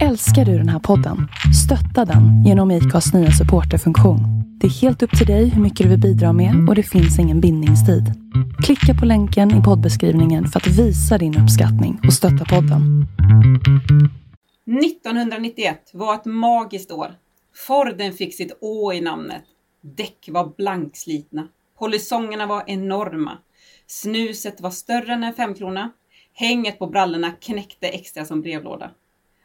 Älskar du den här podden? Stötta den genom IKAs nya supporterfunktion. Det är helt upp till dig hur mycket du vill bidra med och det finns ingen bindningstid. Klicka på länken i poddbeskrivningen för att visa din uppskattning och stötta podden. 1991 var ett magiskt år. Forden fick sitt Å i namnet. Däck var blankslitna. Polisongerna var enorma. Snuset var större än en femkrona. Hänget på brallorna knäckte extra som brevlåda.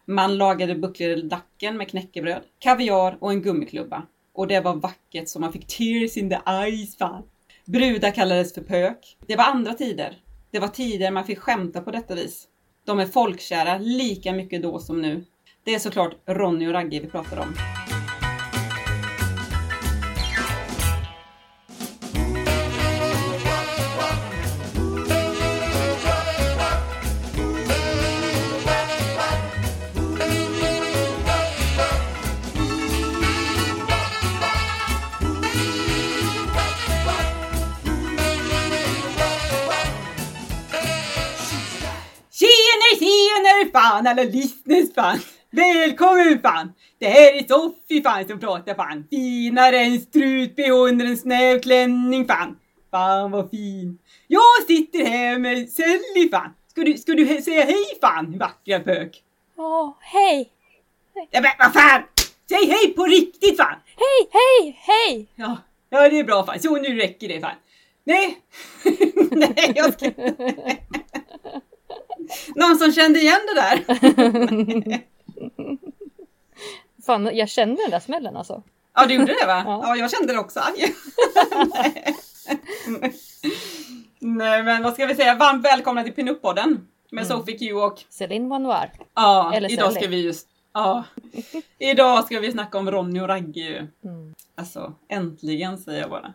Man lagade buckleracken med knäckebröd, kaviar och en gummiklubba. Och det var vackert så man fick tears in the eyes fan. Brudar kallades för pök. Det var andra tider. Det var tider man fick skämta på detta vis. De är folkkära lika mycket då som nu. Det är såklart Ronny och Ragge vi pratar om. Fan alla lyssnare fan! Välkommen fan! Det här är Sofie fan som pratar fan. Finare än strut-bh under en snäv klänning fan. Fan vad fin. Jag sitter här med Sally fan. Ska du, ska du säga hej fan vackra pök? Åh, hej! Ja men vad fan! Säg hej på riktigt fan! Hej, hej, hej! Ja, ja det är bra fan. Så nu räcker det fan. Nej! Nej jag ska Någon som kände igen det där? Fan, jag kände den där smällen alltså. Ja, du gjorde det va? Ja. Ja, jag kände det också. Aj. Nej. Men vad ska vi säga? Varmt välkomna till Pinup-podden med Sophie Q och Céline Vanoir. ja, Eller idag ska vi just ja, idag ska vi snacka om Ronny och Ragge. Mm. Alltså, äntligen säger jag bara.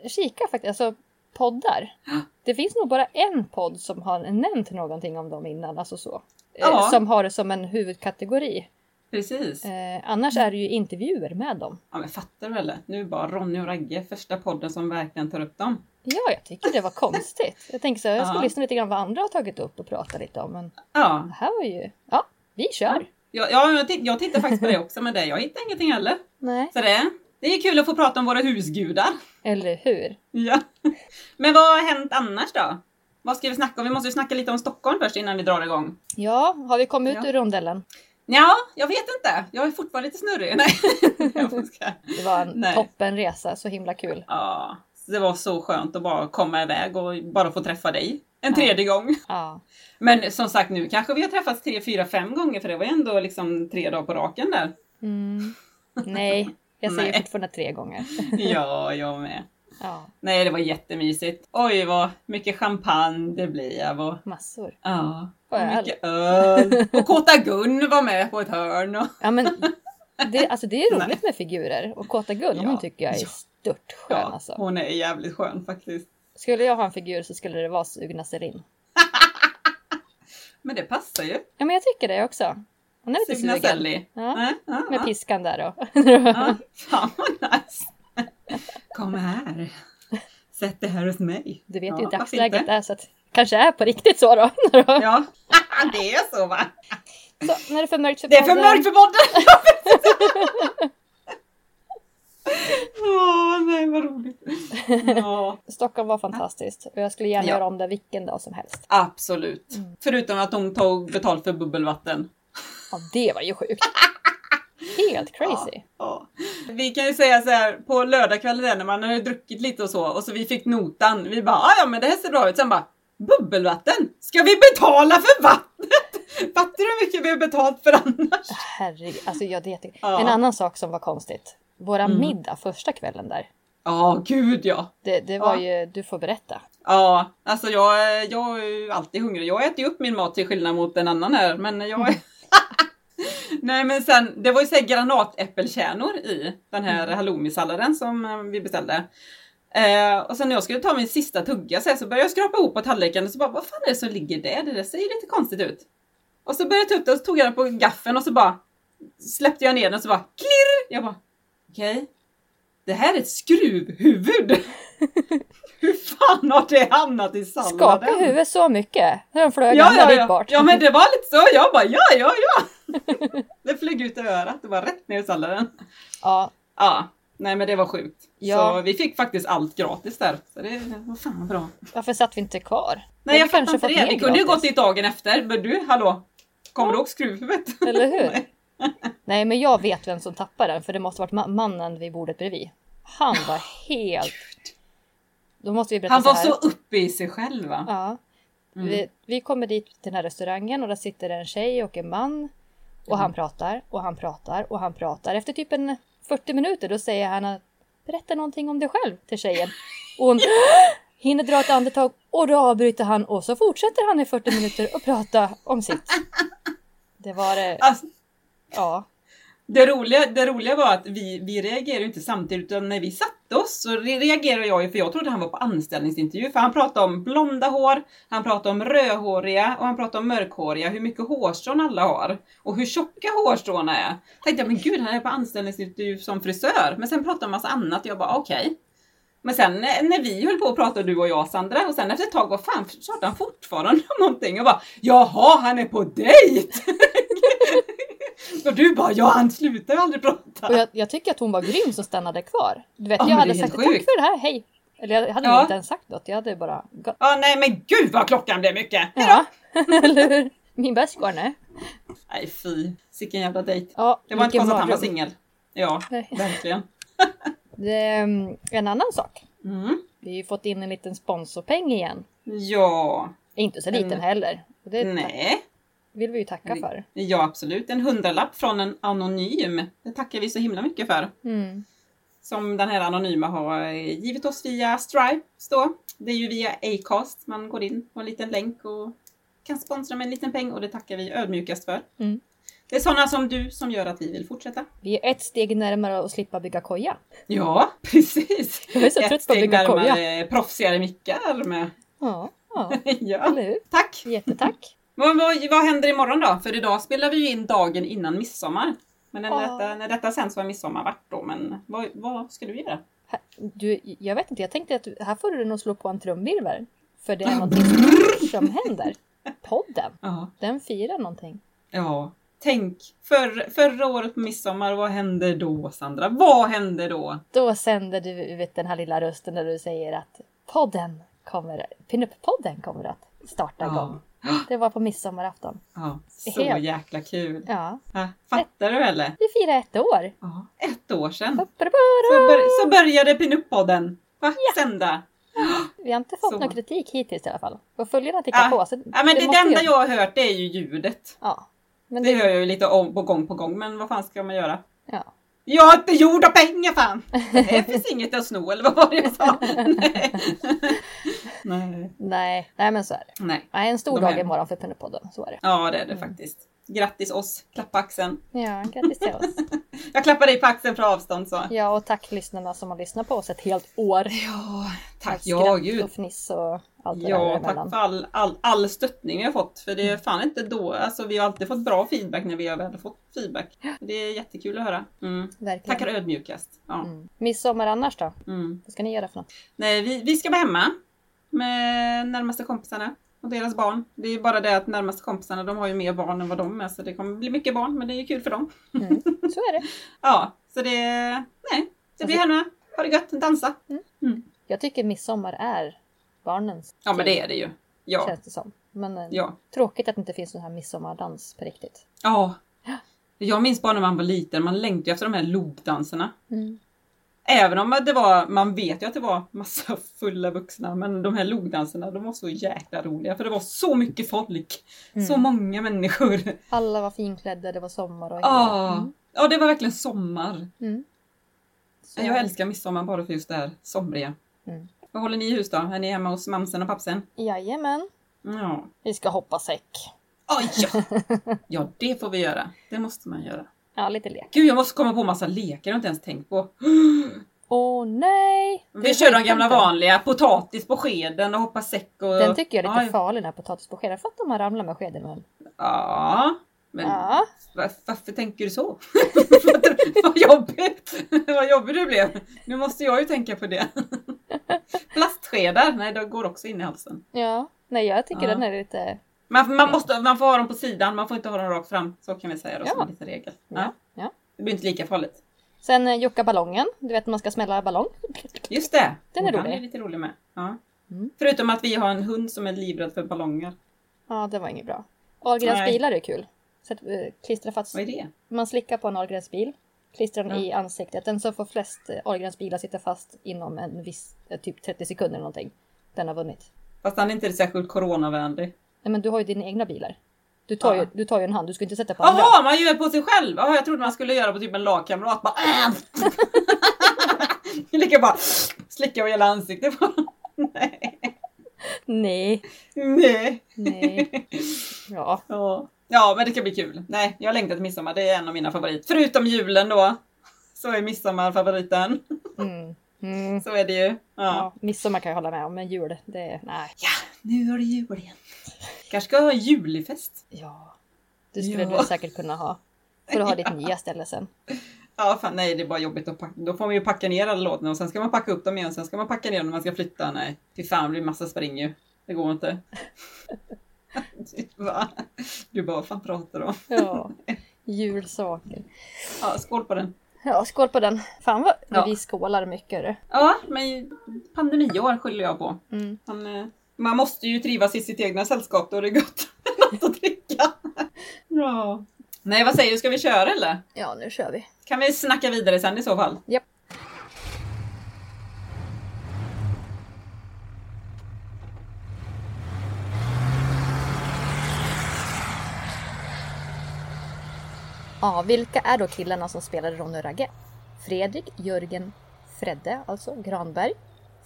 Jag kikar faktiskt, alltså poddar. Det finns nog bara en podd som har nämnt någonting om dem innan, alltså så. Eh, Ja. Som har det som en huvudkategori. Precis. Eh, annars är det ju intervjuer med dem. Ja, men fattar väl det? Nu bara Ronny och Ragge, första podden som verkligen tar upp dem. Ja, jag tycker det var konstigt. Jag tänker så här, jag ska Ja. lyssna lite grann vad andra har tagit upp och prata lite om. Men Ja, det här var ju, ja, vi kör. ja, ja jag, titt- jag tittar faktiskt på det också med det. Jag hittar ingenting heller. Nej, Så det, det är kul att få prata om våra husgudar. eller hur? Ja. Men vad har hänt annars då? Vad ska vi snacka om? Vi måste ju snacka lite om Stockholm först innan vi drar igång. Ja, har vi kommit ut Ja. ur rondellen? Ja, jag vet inte. Jag är fortfarande lite snurrig. Nej. Det var en Nej. toppenresa, så himla kul. Ja, det var så skönt att bara komma iväg och bara få träffa dig en Ja. tredje gång. Ja, Men som sagt, nu kanske vi har träffats tre, fyra, fem gånger för det var ju ändå liksom tre dagar på raken där. Mm. Nej, jag säger Nej. fortfarande tre gånger. Ja, jag med. Ja, Nej, det var jättemysigt. Oj, vad mycket champagne det blev och massor. ja, och Öl. mycket öl. Och Kåta Gun var med på ett hörn. Och... Ja, men det, alltså det är roligt med figurer och Kåta Gun, Ja. hon tycker jag är Ja. störtskön Ja, alltså. hon är jävligt skön faktiskt. Skulle jag ha en figur så skulle det vara Sugna Celine. Men det passar ju. Ja, men jag tycker det också. Hon är lite sugen. Sally. Ja, Ja, ja, Med piskan där då. Ja, fan vad nice. Kom här. Sätt dig här hos mig. Du vet Ja, ju hur dagsläget inte? är så att kanske är på riktigt så då. Ja, det är så va? Så, när det är för mörkt för Det är för podden. mörkt för podden! Åh nej vad roligt. Ja, Stockholm var fantastiskt och jag skulle gärna Ja. göra om det vilken dag som helst. absolut. Mm. Förutom att de tog betalt för bubbelvatten. Ja, det var ju sjukt. Helt crazy. Ja. Vi kan ju säga så här på lördagskvällen där när man hade druckit lite och så och så vi fick notan. Vi bara "Ah, ja men det här ser bra ut. Sen bara bubbelvatten? Ska vi betala för vattnet? Fattar du hur mycket vi har betalt för annars? Herregud, alltså jag det, Ja. En annan sak som var konstigt. Våra Mm. middag första kvällen där. Ja, gud ja. Det, det var Ja. ju, du får berätta. Ja, alltså jag, jag är ju alltid hungrig. Jag äter ju upp min mat till skillnad mot en annan här, men jag är... Nej men sen, det var ju såhär granatäppelkärnor i den här halloumisalladen som eh, vi beställde. Eh, och sen när jag skulle ta min sista tugga så, här, så började jag skrapa ihop på tallriken och så bara, vad fan är det som ligger där? Det där ser ju lite konstigt ut. Och så började jag ta upp det och så tog jag den på gaffeln och så bara släppte jag ner den och så bara klirr! Jag bara, okej. Det här är ett skruvhuvud! Hur fan har det hamnat i salladen? Skaka huvudet så mycket. När de flög Ja, ja, ja. bort. ja, men det var lite så. Jag bara, ja, ja, ja. det flög ut i örat, det var rätt ner i salladen. Ja, Ja, nej men det var sjukt. Ja. Så vi fick faktiskt allt gratis där. Så det var fan bra. varför satt vi inte kvar? Nej jag fattar inte det. Vi kunde ju gått dit dagen efter. Men du, hallå? Kommer du ihåg skruvhuvudet? Eller hur? Nej. Men jag vet vem som tappade den för det måste varit ma- mannen vid bordet bredvid. Han var helt... Då måste vi berätta Han var så så uppe i sig själv va? Ja. Mm. Vi, vi kommer dit till den här restaurangen och där sitter en tjej och en man. Och Mm. han pratar och han pratar och han pratar. Efter typ en 40 minuter då säger han att berätta någonting om dig själv till tjejen. Och hon hinner dra ett andetag och då avbryter han och så fortsätter han i 40 minuter och prata om sitt. Det var det. Alltså, Ja. det, roliga, det roliga var att vi, vi reagerade ju inte samtidigt utan när vi satte oss så reagerade jag ju för jag trodde han var på anställningsintervju för han pratade om blonda hår, han pratade om rödhåriga och han pratade om mörkhåriga, hur mycket hårstrån alla har och hur tjocka hårstråna är. Jag Tänkte jag men gud han är på anställningsintervju som frisör men sen pratade han om massa annat och jag bara okej. Men sen eh, när vi höll på att prata du och jag Sandra och sen efter ett tag, vad fan pratade han fortfarande om någonting och bara Jaha han är på dejt! och du bara ja han slutar ju aldrig prata. Och jag, jag tycker att hon var grym som stannade kvar. Du vet, Ja, jag hade sagt tack för det här, hej. Eller jag hade Ja. inte ens sagt något, jag hade bara gått. Ja nej men gud vad klockan blev mycket! Ja, eller hur? Min bäst går nu. Nej fy, sicken jävla dejt. Ja, Det var inte konstigt att han var singel. Ja, Nej. verkligen. Mm, en annan sak. Mm. Vi har ju fått in en liten sponsorpeng igen. Ja, Inte så liten Mm. heller. Nej. Vill vi ju tacka för. Ja absolut, en hundralapp från en anonym. Det tackar vi så himla mycket för. Mm. Som den här anonyma har eh, givit oss via Stripe. Då. Det är ju via Acast man går in på en liten länk och kan sponsra med en liten peng och det tackar vi ödmjukast för. Mm. Det är sådana som du som gör att vi vill fortsätta. Vi är ett steg närmare att slippa bygga koja. Ja, precis. Jag är så Ett trött på att steg bygga koja. närmare proffsigare mickar med. Ja, ja, ja, eller hur? tack! Jättetack. Vad, vad, vad händer imorgon då? För idag spelar vi ju in dagen innan midsommar. Men när, Ja. detta, när detta sänds var midsommar vart då. Men vad, vad ska du göra? Du, jag vet inte, jag tänkte att du- här får du nog slå på en trumvirvel. För det är någonting som händer. Podden, Ja. den firar någonting. ja. Tänk, för, förra året på midsommar, vad hände då Sandra? Vad hände då? Då sänder du ut den här lilla rösten när du säger att podden kommer, Pinup-podden kommer att starta igång. Det var på midsommarafton. ja. Så Helt- jäkla kul. Ja, Ja, fattar du eller? vi firar ett år. Ja. Ett år sedan. Så, bör, så började Pinup-podden. Va? Sända. Vi har inte fått Så. någon kritik hittills i alla fall. Och följarna tittar Ja. på. Så Ja, men det, det enda ju- jag har hört det är ju ljudet. Ja. Men Det det, hör jag ju lite om på gång på gång, men vad fan ska man göra? ja. Jag är inte gjord av pengar fan! Det finns inget att sno eller vad var det jag sa? Nej. Nej. Nej, nej men så är det. Nej. Nej, en stor De dag är- imorgon för Pinup-podden. Så är det. Ja det är det faktiskt. Grattis oss, klappa axeln. Ja, grattis till oss. Jag klappar dig på axeln för avstånd så. Ja, och tack lyssnarna som har lyssnat på oss ett helt år. Ja, tack. Ja, gud. och fniss och Ja, tack för all, all, all stöttning vi har fått. För det är fan inte då, alltså vi har alltid fått bra feedback när vi har väl fått feedback. Det är jättekul att höra. Mm. Verkligen. Tackar ödmjukast. Ja. Mm. Midsommar annars då? Mm. Vad ska ni göra för något? Nej, vi, vi ska vara hemma med närmaste kompisarna och deras barn. Det är bara det att närmaste kompisarna de har ju mer barn än vad de är så det kommer bli mycket barn men det är ju kul för dem. Mm. Så är det. Ja, så det... Nej, det blir hemma. Ha det gött, dansa. Jag tycker midsommar är barnens Ja men det är det ju. Ja. Känns det som. Men eh, Ja. tråkigt att det inte finns någon här midsommardans på riktigt. Ja. Jag minns bara när man var liten, man längtade efter de här loopdanserna. Mm. Även om det var, man vet ju att det var massa fulla vuxna, men de här logdanserna de var så jäkla roliga för det var så mycket folk. Så Mm. många människor. Alla var finklädda, det var sommar och Ja, Mm. ja det var verkligen sommar. Mm. Så- Jag älskar midsommar bara för just det här somriga. Mm. Vad håller ni i hus då? Är ni hemma hos mamsen och pappsen? Jajamän. Ja. Vi ska hoppa säck. Oj, ja. ja, det får vi göra. Det måste man göra. Ja, lite lek. Gud, jag måste komma på massa lekar jag inte ens tänkt på. Åh nej! Det Vi kör de gamla vanliga. Potatis på skeden och hoppa säck och... Den tycker jag är lite ja, farlig den här potatispåskeden. För att de har ramlat med skeden. Men... Ja, men Ja. var, varför tänker du så? Vad jobbigt! Vad jobbig du blev. Nu måste jag ju tänka på det. Plastskedar, nej de går också in i halsen. ja. Nej, jag tycker Ja. den är lite Man, man, måste, man får ha dem på sidan, man får inte ha dem rakt fram. Så kan vi säga då Ja. som en liten regel. Ja. Ja. Det blir inte lika farligt. Sen eh, jucka ballongen. Du vet man ska smälla ballong. Just det! Den är rolig. är lite rolig med. Ja. Mm. Förutom att vi har en hund som är livrädd för ballonger. Ja, det var inget bra. Ahlgrens bilar är kul. Så att, klistra fast. Vad är det? Man slickar på en Ahlgrens bil. Klistrar den Ja. i ansiktet. Den som får flest eh, Ahlgrens bilar sitter fast inom en viss, eh, typ 30 sekunder eller någonting. Den har vunnit. Fast han är inte särskilt coronavänlig. Nej men du har ju dina egna bilar. Du tar, ju, du tar ju en hand, du ska inte sätta på andra. Jaha, man gör på sig själv! Jaha, jag trodde man skulle göra på typ en lagkamrat. Bara, äh! Lika bara slicka över hela ansiktet. Nej. Nej, Nej. nej. Ja, Ja. Ja, men det kan bli kul. Nej, jag längtar till midsommar. Det är en av mina favoriter. Förutom julen då. Så är midsommar favoriten. mm. Mm. Så är det ju. Ja. Ja, midsommar kan jag hålla med om, men jul, det är... Nej. ja, nu är det jul igen. Kanske ska ha en julifest. Ja. Det skulle Ja. du säkert kunna ha. Får du ha ditt nya ställe sen. Ja, fan nej, det är bara jobbigt att packa. Då får man ju packa ner alla lådorna och sen ska man packa upp dem igen. Sen ska man packa ner dem när man ska flytta. Nej, fy fan, det blir massa spring ju. Det går inte. Du bara, du bara, vad fan pratar du om? Ja. Julsaker. Ja, skål på den. Ja, skål på den. Fan vad Ja. vi skålar mycket du. Ja, men pandemiår skyller jag på. Mm. Man, eh, man måste ju trivas i sitt egna sällskap, då är det gott något att dricka. Ja. Nej, vad säger du? Ska vi köra eller? Ja, nu kör vi. Kan vi snacka vidare sen i så fall? Japp. Ja, vilka är då killarna som spelade Ronny och Ragge? Fredrik Jörgen Fredde, alltså Granberg,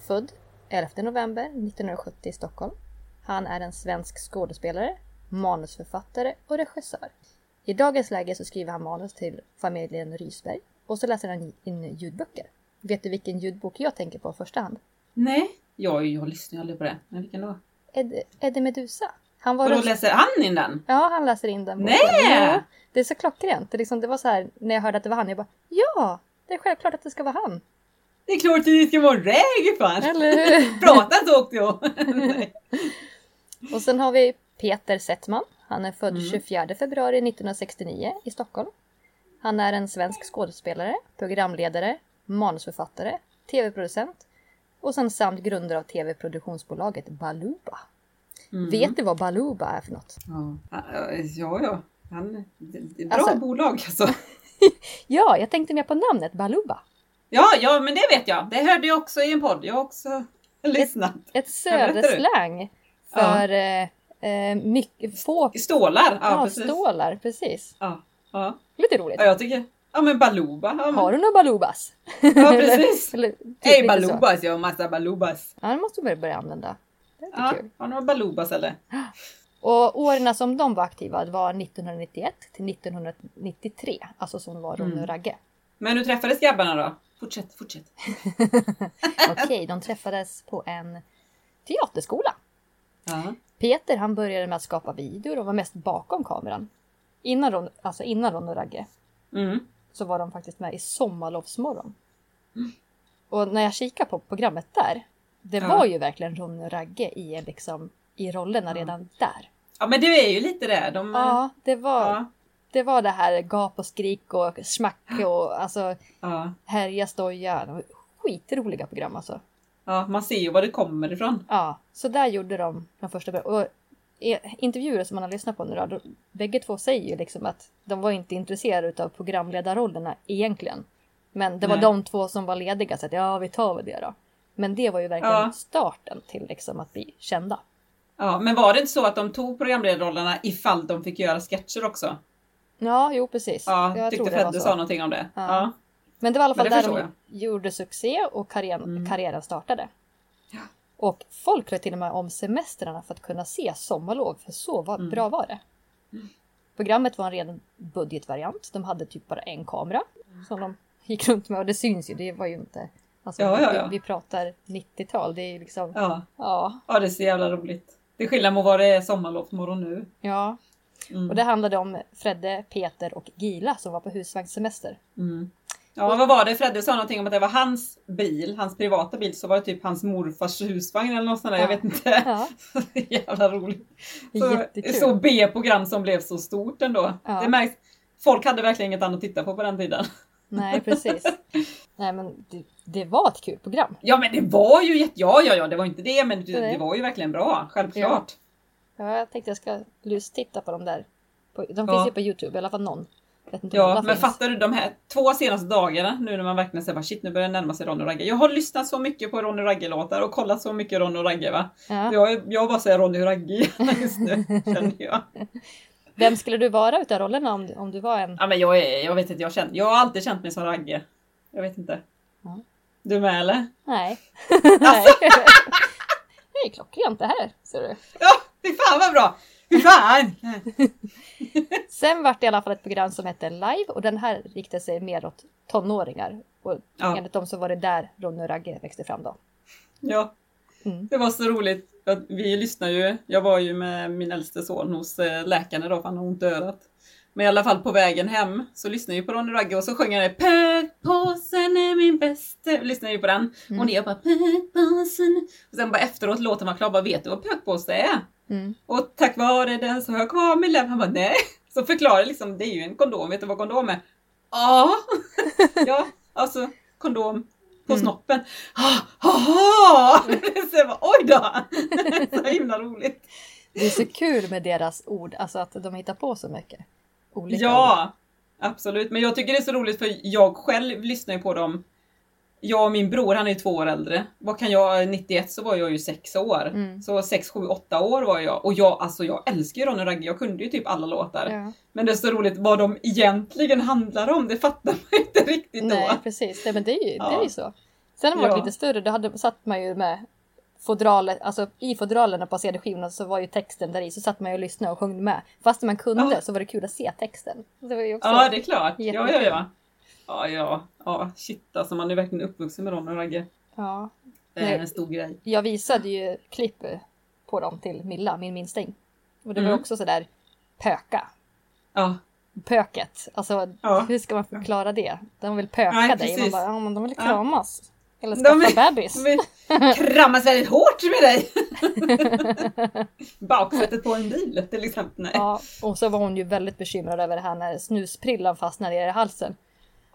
född 11 november 1970 i Stockholm. Han är en svensk skådespelare, manusförfattare och regissör. I dagens läge så skriver han manus till familjen Rysberg och så läser han in ljudböcker. Vet du vilken ljudbok jag tänker på i första hand? Nej, jag, jag lyssnar ju aldrig på det. Men vilken då? Ed, Eddie Medusa. Han var Och då läser han in den? Ja, han läser in den boken. Nej! Jo, det är så klockrent. Det, liksom, det var så här, när jag hörde att det var han, jag bara ja, det är självklart att det ska vara han. Det är klart att det ska vara reggae fan! Eller hur? Prata inte åkte jag! Och sen har vi Peter Settman. Han är född Mm. 24 februari 1969 i Stockholm. Han är en svensk skådespelare, programledare, manusförfattare, tv-producent och sen samt grundare av tv-produktionsbolaget Baluba. Mm. Vet du vad Baluba är för något? Ja, ja. ja. Han, det, är bra Alltså- bolag alltså. Ja, jag tänkte mer på namnet Baluba. Ja, ja, men det vet jag. Det hörde jag också i en podd. Jag har också lyssnat. Ett Ja, du? söderslang för eh, eh, mycket, få Stålar, ja, ja, precis. stålar. Precis. Ja, ja. Lite roligt. ja, jag tycker... Ja, men Baluba. Ja, men, Har du några Balubas? ja precis. Eller, typ Hej lite så. Balubas, jag har massa Balubas. Ja, det måste du börja- använda. Det är Ja, kul. har du några Balubas eller? Och åren som de var aktiva var 1991 till 1993. Alltså som var Ronny Mm. och Ragge. Men hur träffades grabbarna då? Fortsätt, fortsätt. Okej, de träffades på en teaterskola. Ja. Peter han började med att skapa videor och var mest bakom kameran. Innan Ron, alltså innan Ron och Ragge Mm. så var de faktiskt med i Sommarlovsmorgon. Och när jag kikar på programmet där, det Ja. var ju verkligen Ronny och Ragge i, liksom, i rollerna Ja. redan där. Ja, men det är ju lite det. De, Ja, det var, ja, det var det här gap och skrik och smack och alltså ja, härja, stoja. Skitroliga program alltså. ja, man ser ju var det kommer ifrån. Ja, så där gjorde de de första. Och intervjuer som man har lyssnat på nu då, då, bägge två säger ju liksom att de var inte intresserade av programledarrollerna egentligen. Men det var Nej. de två som var lediga så att ja, vi tar väl det då. Men det var ju verkligen Ja. starten till liksom att bli kända. Ja, men var det inte så att de tog programledarrollerna ifall de fick göra sketcher också? Ja, jo precis. Ja, jag tyckte så. sa någonting om det. Ja. Ja. Men det var i alla fall där de gjorde succé och karriären, Mm. karriären startade. Ja. Och folk lade till och med om semestrarna för att kunna se sommarlov, för så var, Mm. bra var det. Programmet var en ren budgetvariant. De hade typ bara en kamera som de gick runt med och det syns ju. Det var ju inte... Alltså, Ja, ja, ja. Vi, vi pratar 90-tal. Det är ju liksom... Ja. Ja. ja, det är så jävla roligt. Det är skillnad mot vad det är sommarlovsmorgon nu. ja. Mm. Och det handlade om Fredde, Peter och Gila som var på husvagnssemester. Mm. Ja, vad var det? Fredde sa någonting om att det var hans bil, hans privata bil, så var det typ hans morfars husvagn eller något sånt där, jag Ja. vet inte. Ja, Jävla roligt. Så, Jättekul. så B-program som blev så stort ändå. Ja. Det märks, folk hade verkligen inget annat att titta på på den tiden. Nej precis. Nej men det, det var ett kul program. Ja men det var ju jätte... Ja, ja, ja, det var inte det, men det, det var ju verkligen bra, självklart. Ja, jag tänkte jag ska titta på dem där. På, de Ja. finns ju på Youtube, i alla fall någon. Ja, men finns. fattar du de här två senaste dagarna nu när man verkligen säger bara shit nu börjar det närma sig Ronny och Ragge. Jag har lyssnat så mycket på Ronny och Ragge-låtar och kollat så mycket Ronny och Ragge va. Ja. Jag, jag bara säger Ronny och Ragge just nu känner jag. Vem skulle du vara utav rollerna om, om du var en? Ja men jag är, jag vet inte, jag, känner, jag har alltid känt mig som Ragge. Jag vet inte. Ja. Du med eller? Nej. Alltså. Nej. det är klockrent det här, ser du. Ja, fy fan vad bra! Fy fan! Sen vart det i alla fall ett program som hette Live och den här riktade sig mer åt tonåringar. Och Ja. enligt dem så var det där Ronny och Ragge växte fram då. Ja, Mm. det var så roligt. Vi lyssnar ju, jag var ju med min äldste son hos eh, läkaren då för han har ont i örat. Men i alla fall på vägen hem så lyssnade jag på Ronny Ragge och så sjöng han Pökpåsen är min bästa. Lyssnade ju på den. Mm. Och jag bara Pökpåsen. Och sen bara efteråt låten var klar bara vet du vad pökpåse är? Mm. Och tack vare den så har jag kvar min läpp. Han bara nej. Så förklarar liksom det är ju en kondom. Vet du vad kondom är? Ja. ja, alltså kondom på Mm. snoppen. Så jag bara oj då! Så himla roligt. Det är så kul med deras ord, alltså att de hittar på så mycket. Olika ord. Ja, absolut. Men jag tycker det är så roligt för jag själv lyssnar ju på dem. Jag och min bror, han är ju två år äldre. Vad kan jag, 91 så var jag ju sex år. Mm. Så 6, 7, 8 år var jag. Och jag, alltså jag älskar ju Ronny Ragge, jag kunde ju typ alla låtar. Ja. Men det är så roligt vad de egentligen handlar om, det fattar man inte riktigt Nej, då. precis. Nej, men det är ju, det Ja. är ju så. Sen när man var Ja. lite större, då hade, satt man ju med fodralet, alltså i fodralerna på CD-skivorna så var ju texten där i, så satt man ju och lyssnade och sjöng med. Fast man kunde Ja. så var det kul att se texten. Det var ju också... Ja, det är klart. Ja, ja, Jättekul. ja. Ja, ja. Ja, shit alltså man är verkligen uppvuxen med Ronny och Ragge. Ja. Det är Nej. en stor grej. Jag visade ju klipp på dem till Milla, min minsting. Och det var Mm. också sådär pöka. Ja, Pöket. Alltså Ja. hur ska man förklara det? De vill pöka Nej, dig. Man bara, ja men de vill Ja. kramas. Eller De skaffa vill- bebis. vi kramas väldigt hårt med dig. Baksätet på en bil till exempel. Nej. Ja, och så var hon ju väldigt bekymrad över det här när snusprillan fastnade i halsen.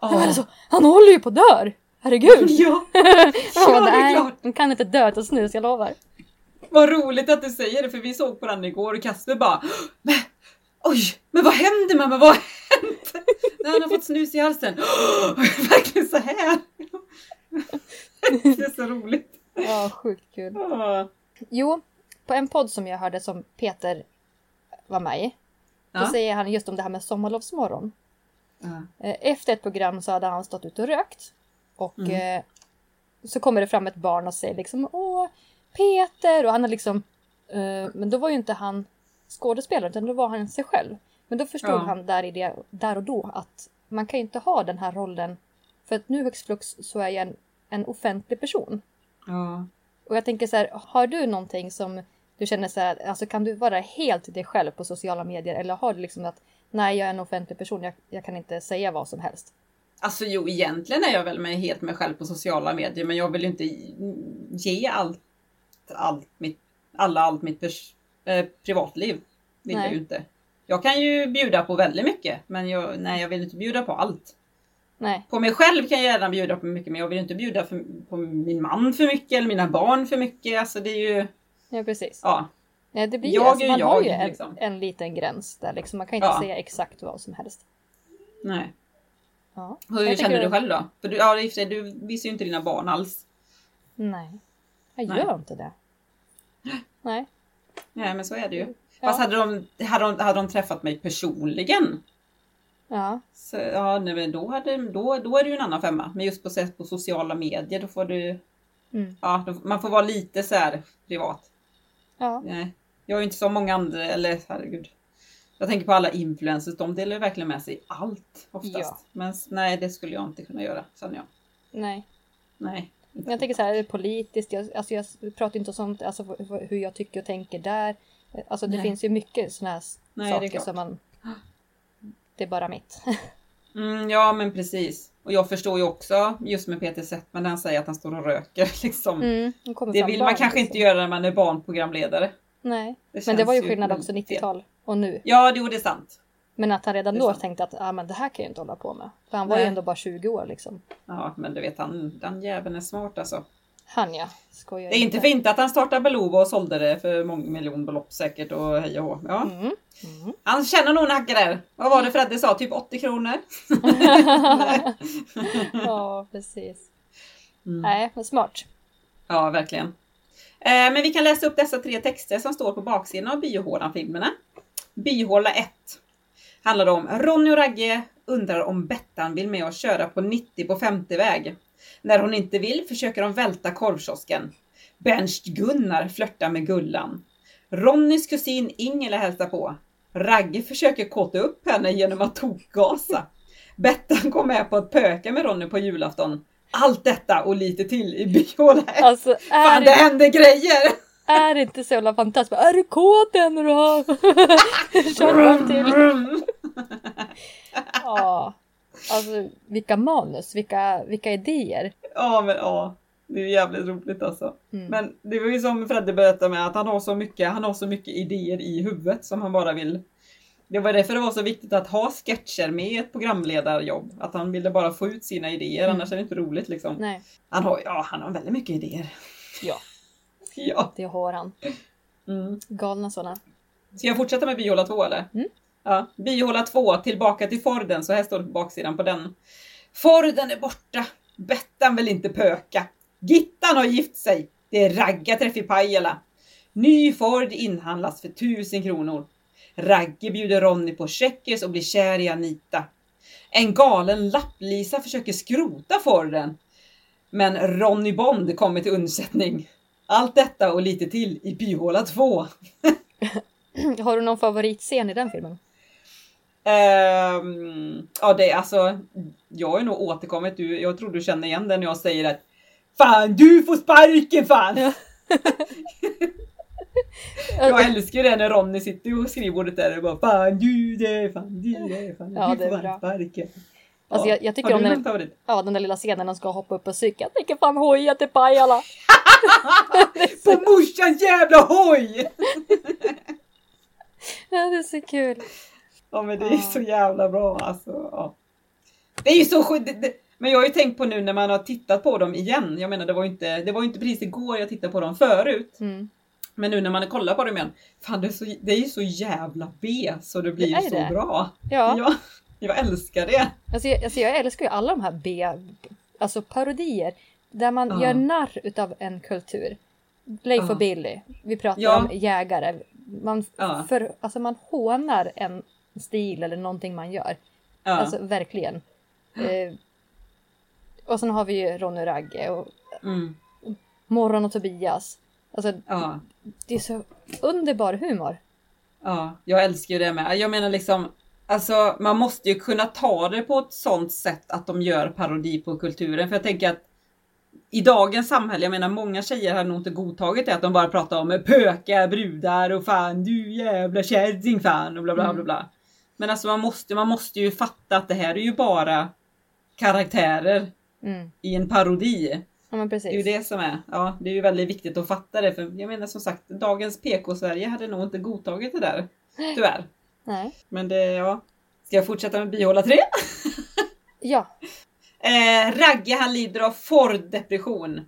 Åh. Jag var så, han håller ju på att dör! Herregud! Ja, ja bara, det är klart. hon kan inte dö av snus, jag lovar. Vad roligt att du säger det för vi såg på den igår och Kasper bara men, Oj, men vad händer mamma? Vad har hänt? Nej, Han har fått snus i halsen. Verkligen så här. Det är så roligt. Ja, sjukt kul. Ja. Jo, på en podd som jag hörde som Peter var med i. Då Ja. säger han just om det här med sommarlovsmorgon. Eh, Efter ett program så hade han stått ute och rökt. Och Mm. eh, så kommer det fram ett barn och säger liksom Åh, Peter! Och han är liksom... Eh, men då var ju inte han skådespelare utan då var han sig själv. Men då förstod Ja. han där, i det, där och då att man kan ju inte ha den här rollen. För att nu högst flux så är jag en, en offentlig person. Ja. Och jag tänker så här, har du någonting som du känner så här, alltså kan du vara helt dig själv på sociala medier eller har du liksom att nej jag är en offentlig person, jag, jag kan inte säga vad som helst. Alltså jo, egentligen är jag väl mig helt mig själv på sociala medier men jag vill ju inte ge allt, allt mitt, alla allt mitt pers, eh, privatliv. Vill Nej. jag ju inte. Jag kan ju bjuda på väldigt mycket men jag, nej, jag vill inte bjuda på allt. Nej, På mig själv kan jag gärna bjuda på mycket men jag vill inte bjuda för, på min man för mycket eller mina barn för mycket. Alltså det är ju, ja precis. ja. Nej, det blir Jag ju, alltså, är man har jag, ju en, liksom. en liten gräns där liksom. Man kan inte Ja. säga exakt vad som helst. Nej. Ja. Hur Jag känner du själv då? För du, ja, sig, du visar ju inte dina barn alls. Nej, jag Nej. gör inte det. Nej. Nej men så är det ju. Ja. Fast hade de, hade, de, hade de träffat mig personligen Ja, Så, ja, nej, men då, hade, då, då är det ju en annan femma. Men just på, på sociala medier, då får du... Mm. Ja, då, man får vara lite så här privat. Ja, jag är ju inte som många andra, eller herregud. Jag tänker på alla influencers, de delar ju verkligen med sig allt oftast. Ja. Men nej, det skulle jag inte kunna göra, känner jag. nej. Nej. Jag tänker så här politiskt, jag, alltså jag pratar inte om sånt, alltså hur jag tycker och tänker där. Alltså det Nej. finns ju mycket sådana här Nej, saker som man... Det är bara mitt. Mm, ja men precis. Och jag förstår ju också just med Peter Settman när han säger att han står och röker. Liksom. Mm, det vill man kanske liksom. inte göra när man är barnprogramledare. Nej, Det men det var ju skillnad också fel. 90-tal och nu. Ja, det är sant. Men att han redan då tänkte att ah, men det här kan jag inte hålla på med. För han var ju Nej. ändå bara 20 år liksom. Ja, men du vet, han, den jäveln är smart alltså. Han ja, skojar Det är inte fint att han startade Belova och sålde det för många miljonbelopp säkert och hej och hå. Ja. Mm. Mm. Han känner nog en hacka där. Vad var det Fredde sa? Typ 80 kronor? ja, precis. Mm. Nej, men smart. Ja, verkligen. Eh, men vi kan läsa upp dessa tre texter som står på baksidan av Biohålan-filmerna. Biohåla 1 handlar om Ronny och Ragge undrar om Bettan vill med och köra på 90 på 50-väg. När hon inte vill försöker de välta korvkiosken. Bernst-Gunnar flörtar med Gullan. Ronnys kusin Ingela hälsar på. Ragge försöker kåta upp henne genom att tokgasa. Bettan går med på att pöka med Ronny på julafton. Allt detta och lite till i Biohåla 1. Alltså Fan, är, det händer grejer! är det inte så jävla fantastiskt? Är du kåt än har... Kör till. Ja. Alltså vilka manus, vilka, vilka idéer. Ja, men ja. Det är jävligt roligt alltså. Mm. Men det var ju som Fredde berättade med att han har så mycket, han har så mycket idéer i huvudet som han bara vill. Det var därför det var så viktigt att ha sketcher med ett programledarjobb. Att han ville bara få ut sina idéer, Mm. annars är det inte roligt liksom. Nej, Han har, ja, han har väldigt mycket idéer. Ja. Ja. det har han. Mm. Galna sådana. Ska jag fortsätta med Bihåla 2 eller? Mm. Ja, Byhåla 2, tillbaka till Forden, så här står det på baksidan på den. Forden är borta, Bettan vill inte pöka. Gittan har gift sig, det är raggarträff i Pajala. Ny Ford inhandlas för tusen kronor. Ragge bjuder Ronny på checkers och blir kär i Anita. En galen lapplisa försöker skrota Forden. Men Ronny Bond kommer till undsättning. Allt detta och lite till i Byhåla 2. Har du någon favoritscen i den filmen? Ehm, ja, det är alltså. Jag har ju nog återkommit. Du, jag tror du känner igen den när jag säger att Fan, du får sparken fan! Ja. Jag älskar det när Ronny sitter vid skrivbordet där och bara Fan du det, fan du det, fan Ja, du det får bra. sparken. Alltså, jag, jag tycker om den, favorit? ja, den där lilla scenen när de ska hoppa upp på cykeln. Jag tänker fan hoja till Pajala. På morsans jävla hoj! Ja, det är så kul. Ja men det är så jävla bra alltså. Ja. Det är ju så det- Men jag har ju tänkt på nu när man har tittat på dem igen. Jag menar det var ju inte, det var ju inte precis igår jag tittade på dem förut. Mm. Men nu när man kollar på dem igen. Fan det är, så, det är ju så jävla B så det blir Det är så det. bra. Ja, Ja, jag älskar det. Alltså, jag, alltså jag älskar ju alla de här B, alltså parodier. Där man Ja. gör narr utav en kultur. Leif Ja. och Billy. Vi pratar Ja. om jägare. Man, för, alltså man hånar en stil eller någonting man gör. Ja. Alltså verkligen. Eh, och sen har vi ju Ronny och Ragge och Mm. Morgon och Tobias. Alltså ja. det är så underbar humor. Ja, jag älskar ju det med. Jag menar liksom, alltså man måste ju kunna ta det på ett sånt sätt att de gör parodi på kulturen. För jag tänker att i dagens samhälle, jag menar många tjejer har nog inte godtagit det att de bara pratar om pöka, brudar och fan du jävla kärring fan och bla bla Mm. bla bla. Men alltså man måste, man måste ju fatta att det här är ju bara karaktärer Mm. i en parodi. Ja men Det är ju precis. det som är, ja det är ju väldigt viktigt att fatta det. För jag menar som sagt, dagens PK-Sverige hade nog inte godtagit det där. Tyvärr. Nej. Men det, ja. Ska jag fortsätta med bihåla 3? Ja. Eh, Ragge han lider av Ford-depression.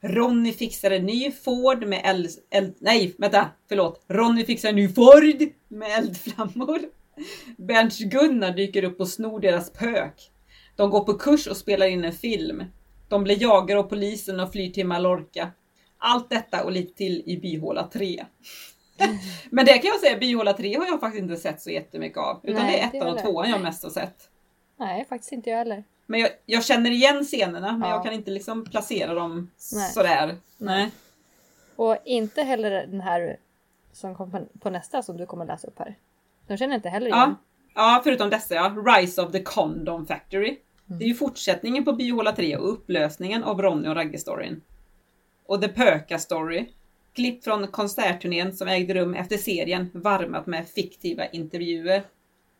Ronny fixar en ny Ford med eld nej, vänta, förlåt. Ronny fixar en ny Ford med eldflammor. Bernt-Gunnar dyker upp och snor deras pök. De går på kurs och spelar in en film. De blir jagade av polisen och flyr till Mallorca. Allt detta och lite till i Bihåla 3. Men det kan jag säga, Bihåla 3 har jag faktiskt inte sett så jättemycket av. Utan Nej, det är ettan och tvåan jag mest har sett. Nej faktiskt inte jag heller. Men jag, jag känner igen scenerna men Ja. jag kan inte liksom placera dem Nej. sådär. Nej. Och inte heller den här som kom på nästa som du kommer läsa upp här. De känner inte heller igen. Ja. ja, förutom dessa ja. Rise of the Condom Factory. Det är ju fortsättningen på Biola 3 och upplösningen av Ronny och Ragge-storyn. Och The Pöka Story. Klipp från konsertturnén som ägde rum efter serien varmat med fiktiva intervjuer.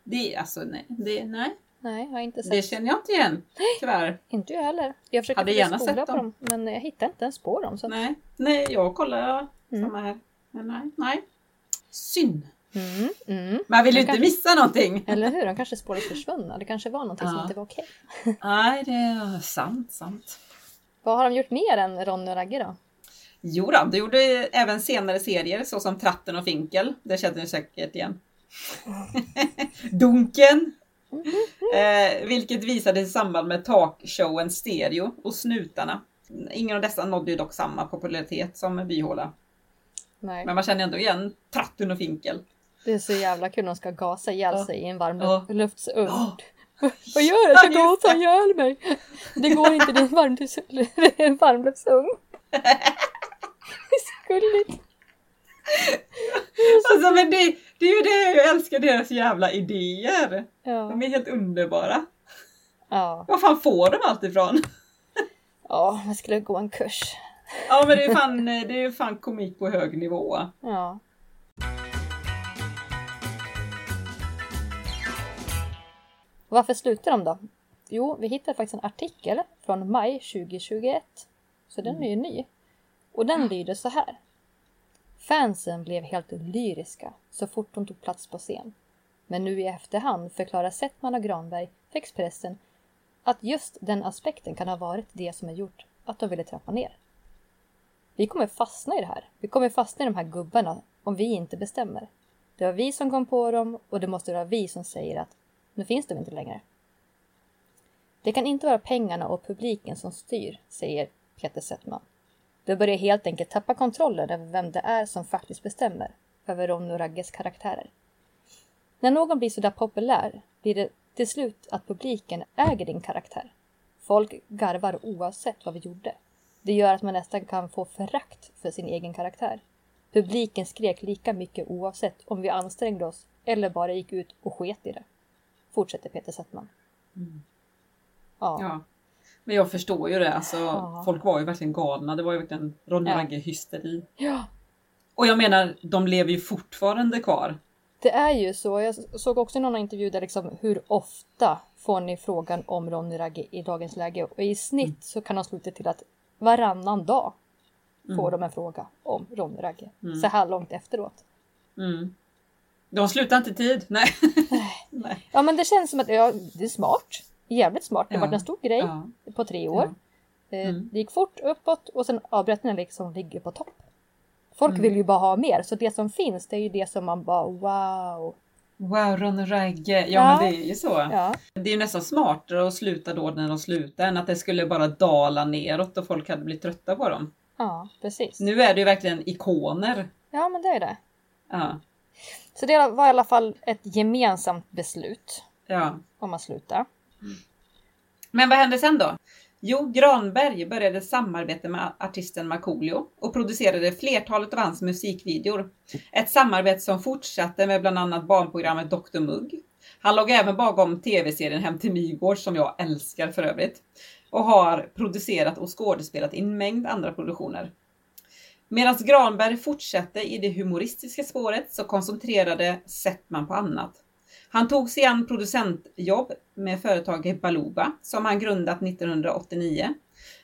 Det är alltså, nej. Det, nej. Nej, jag har inte sett. Det känner jag inte igen, tyvärr. Inte jag heller. Jag försöker Hade gärna sett på dem. dem. Men jag hittar inte ens på dem. Så. att- Nej, nej jag kollar Mm. samma här. Men nej, nej. Synd. Mm, mm. Man vill ju inte kan- missa någonting. Eller hur? De kanske är spårligt försvunna. Det kanske var någonting som Ja. inte var okej. Nej, det är sant, sant. Vad har de gjort mer än Ronny och Ragge då? Jo då, det gjorde även senare serier såsom Tratten och Finkel. Det känner ni säkert igen. Dunken. Eh, vilket visades i samband med talkshowen Stereo och Snutarna. Ingen av dessa nådde ju dock samma popularitet som Byhåla. Nej. Men man känner ändå igen Tratten och Finkel. Det är så jävla kul. De ska gasa ihjäl Ja. sig i en varm Ja. luftsugn. Ja. Vad gör du? Jag ska gasa det. ihjäl mig. Det går inte. Det är en varmlufts- det är en varmluftsugn. Det är så gulligt. Alltså, men det, det är ju det jag älskar deras jävla idéer. Ja. De är helt underbara. Ja. Var fan får de allt ifrån? ja, jag skulle gå en kurs. Ja men det är fan, det är fan komik på hög nivå. Ja. Varför slutar de då? Jo, vi hittade faktiskt en artikel från maj 2021. Så den är ju ny. Och den lyder så här. Fansen blev helt lyriska så fort de tog plats på scen. Men nu i efterhand förklarar Settman och Granberg för Expressen att just den aspekten kan ha varit det som har gjort att de ville trappa ner. Vi kommer fastna i det här. Vi kommer fastna i de här gubbarna om vi inte bestämmer. Det var vi som kom på dem och det måste vara vi som säger att nu finns de inte längre. Det kan inte vara pengarna och publiken som styr, säger Peter Settman. Du börjar helt enkelt tappa kontrollen över vem det är som faktiskt bestämmer över Ronny och Ragges karaktärer. När någon blir sådär populär blir det till slut att publiken äger din karaktär. Folk garvar oavsett vad vi gjorde. Det gör att man nästan kan få förakt för sin egen karaktär. Publiken skrek lika mycket oavsett om vi ansträngde oss eller bara gick ut och sket i det. Fortsätter Peter Settman. Ja. Ja. Men jag förstår ju det. Alltså, Ja. Folk var ju verkligen galna. Det var ju verkligen Ronny Ja. Ragge hysteri. ja. Och jag menar, de lever ju fortfarande kvar. Det är ju så. Jag såg också i någon intervju där liksom hur ofta får ni frågan om Ronny Ragge i dagens läge? Och i snitt så kan de sluta till att varannan dag får de en fråga om Ronny Ragge. Så här långt efteråt. Mm. De slutar inte tid. Nej. Nej. Ja men det känns som att ja, det är smart. Jävligt smart. Det Ja. var en stor grej Ja. på tre år. Eh, Mm. Det gick fort uppåt och sen den liksom ligger på topp. Folk vill ju bara ha mer så det som finns det är ju det som man bara wow. Wow, Ronny Ragge. Ja, Ja. men det är ju så. Ja, Det är ju nästan smartare att sluta då när de slutar än att det skulle bara dala neråt och folk hade blivit trötta på dem. ja precis. Nu är det ju verkligen ikoner. Ja men det är det. Ja. Så det var i alla fall ett gemensamt beslut ja. om att sluta. Men vad hände sen då? Jo, Granberg började samarbeta med artisten Markoolio och producerade flertalet av hans musikvideor. Ett samarbete som fortsatte med bland annat barnprogrammet Dr Mugg. Han låg även bakom tv-serien Hem till Nygård som jag älskar för övrigt. Och har producerat och skådespelat i en mängd andra produktioner. Medan Granberg fortsatte i det humoristiska spåret så koncentrerade Settman på annat. Han tog sig an producentjobb med företaget Baluba som han grundat 1989.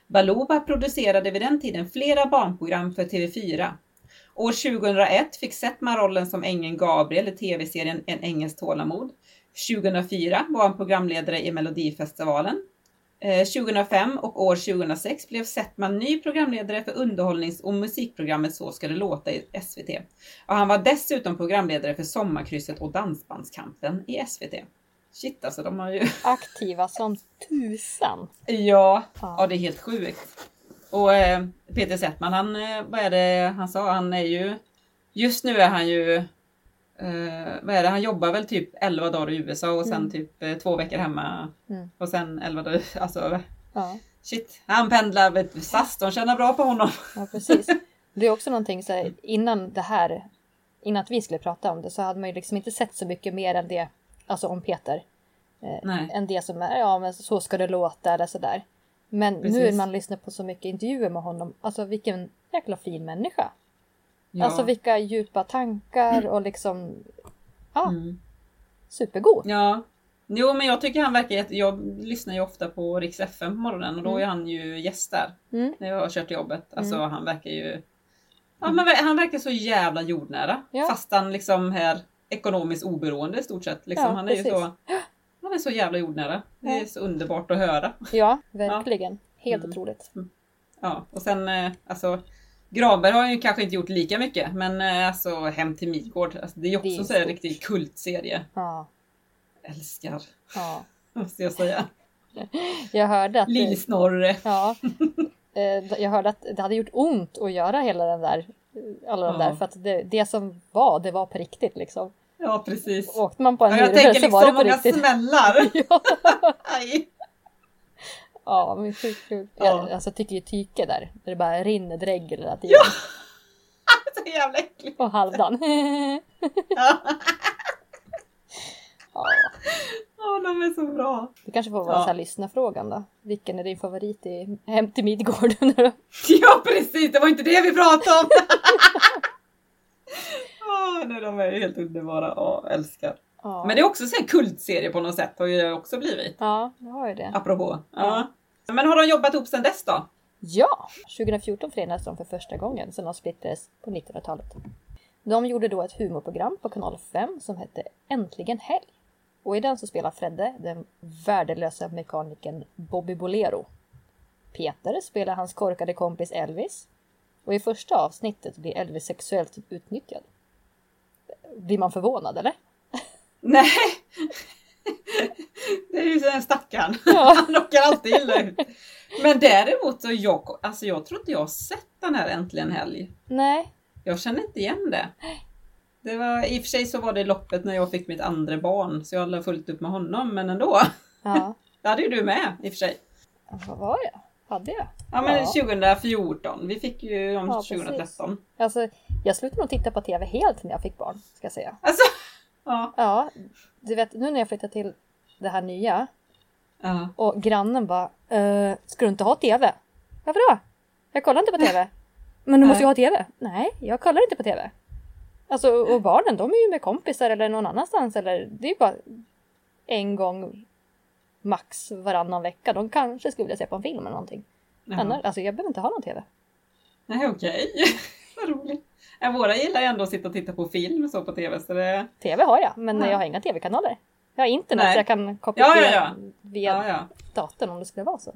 Baluba producerade vid den tiden flera barnprogram för TV4. År 2001 fick Settman rollen som ängeln Gabriel i TV-serien En ängels tålamod. 2004 var han programledare i Melodifestivalen. Eh, 2005 och år 2006 blev Settman ny programledare för underhållnings och musikprogrammet Så ska det låta i SVT. Och han var dessutom programledare för Sommarkrysset och Dansbandskampen i SVT. Shit alltså, de har ju... Aktiva som tusan. Ja, Ja. ja det är helt sjukt. Och eh, Peter Settman, han, eh, vad är det han sa? Han är ju... Just nu är han ju... Eh, vad är det? Han jobbar väl typ 11 dagar i USA och sen Mm. typ eh, två veckor hemma. Mm. Och sen 11 dagar... Alltså, Ja, shit. Han pendlar, du, SAS, de tjänar bra på honom. ja precis. Det är också någonting så här, innan det här, innan att vi skulle prata om det så hade man ju liksom inte sett så mycket mer än det, alltså om Peter. Eh, Nej. än det som är, ja men så ska det låta eller sådär. Men nu Precis. när man lyssnar på så mycket intervjuer med honom, alltså vilken jäkla fin människa. Ja. Alltså vilka djupa tankar och liksom, ja, Mm. supergod. Ja. Jo men jag tycker han verkar jätte... Jag lyssnar ju ofta på Rix FM på morgonen och då Mm. är han ju gäst där. Mm. När jag har kört till jobbet. Alltså Mm. han verkar ju... Ja men han verkar så jävla jordnära. Ja. Fast han liksom är ekonomiskt oberoende i stort sett. Liksom, Ja, han är ju precis. så... Han är så jävla jordnära. Det är så underbart att höra. Ja, verkligen. Helt Mm. otroligt. Ja, och sen eh, alltså Granberg har ju kanske inte gjort lika mycket men eh, alltså Hem till Midgård, alltså, det är ju också Det är en riktig kultserie. Ja, Älskar, ja. måste jag säga. Jag hörde att... Lill-Snorre. Ja. Eh, Jag hörde att det hade gjort ont att göra hela den där, alla de Ja. där, för att det, det som var, det var på riktigt liksom. Ja precis. Åkte man på en Ja, jag tänker så var det liksom på många riktigt. smällar. Ja. Ja men sjukt kul. Ja. Jag, alltså, jag tycker ju tyke där, där det bara rinner dregel hela tiden. Ja. Så jävla äckligt. Och halvdan. Ja. ja. Ja, de är så bra. Det kanske får vara Ja. så här lyssnarfrågan då. Vilken är din favorit i Hem till Midgård? Ja precis, det var inte det vi pratade om. Åh, nej, de är helt underbara. Ja, älskar. ja. Men det är också så här kultserie på något sätt har ju det också blivit. ja, det har ju det. Apropå. Ja. Men har de jobbat ihop sedan dess då? Ja! 2014 förenades de för första gången sedan de splittrades på 1900-talet. De gjorde då ett humorprogram på kanal 5 som hette Äntligen helg. Och i den så spelar Fredde den värdelösa mekanikern Bobby Bolero. Peter spelar hans korkade kompis Elvis. Och i första avsnittet blir Elvis sexuellt utnyttjad. Blir man förvånad eller? Nej. Det är ju den stackaren. Ja. Han råkar alltid illa ut. Men däremot så jag, alltså jag tror inte jag har sett den här Äntligen helg. Nej. Jag känner inte igen det. Det var, I och för sig så var det loppet när jag fick mitt andra barn så jag hade fullt upp med honom men ändå. Ja. Det hade ju du med i och för sig. Vad var jag? Hade jag? Ja men Ja. 2014. Vi fick ju dem Ja, precis. 2013. Alltså, jag slutade nog titta på TV helt när jag fick barn, ska jag säga. Alltså. Ja. Ja, du vet nu när jag flyttar till det här nya ja. och grannen bara eh, Ska du inte ha TV? Varför då? Jag kollar inte på TV. Men du måste ju ha TV. Nej, jag kollar inte på TV. Alltså och barnen de är ju med kompisar eller någon annanstans eller det är ju bara en gång max varannan vecka. De kanske skulle vilja se på en film eller någonting. Annars, alltså jag behöver inte ha någon TV. Nej okej. Vad roligt. Våra gillar ju ändå att sitta och titta på film så på TV så det... TV har jag, men Ja. jag har inga TV-kanaler. Jag har internet Nej. så jag kan koppla Ja, via, ja. via Ja datorn om det skulle vara så.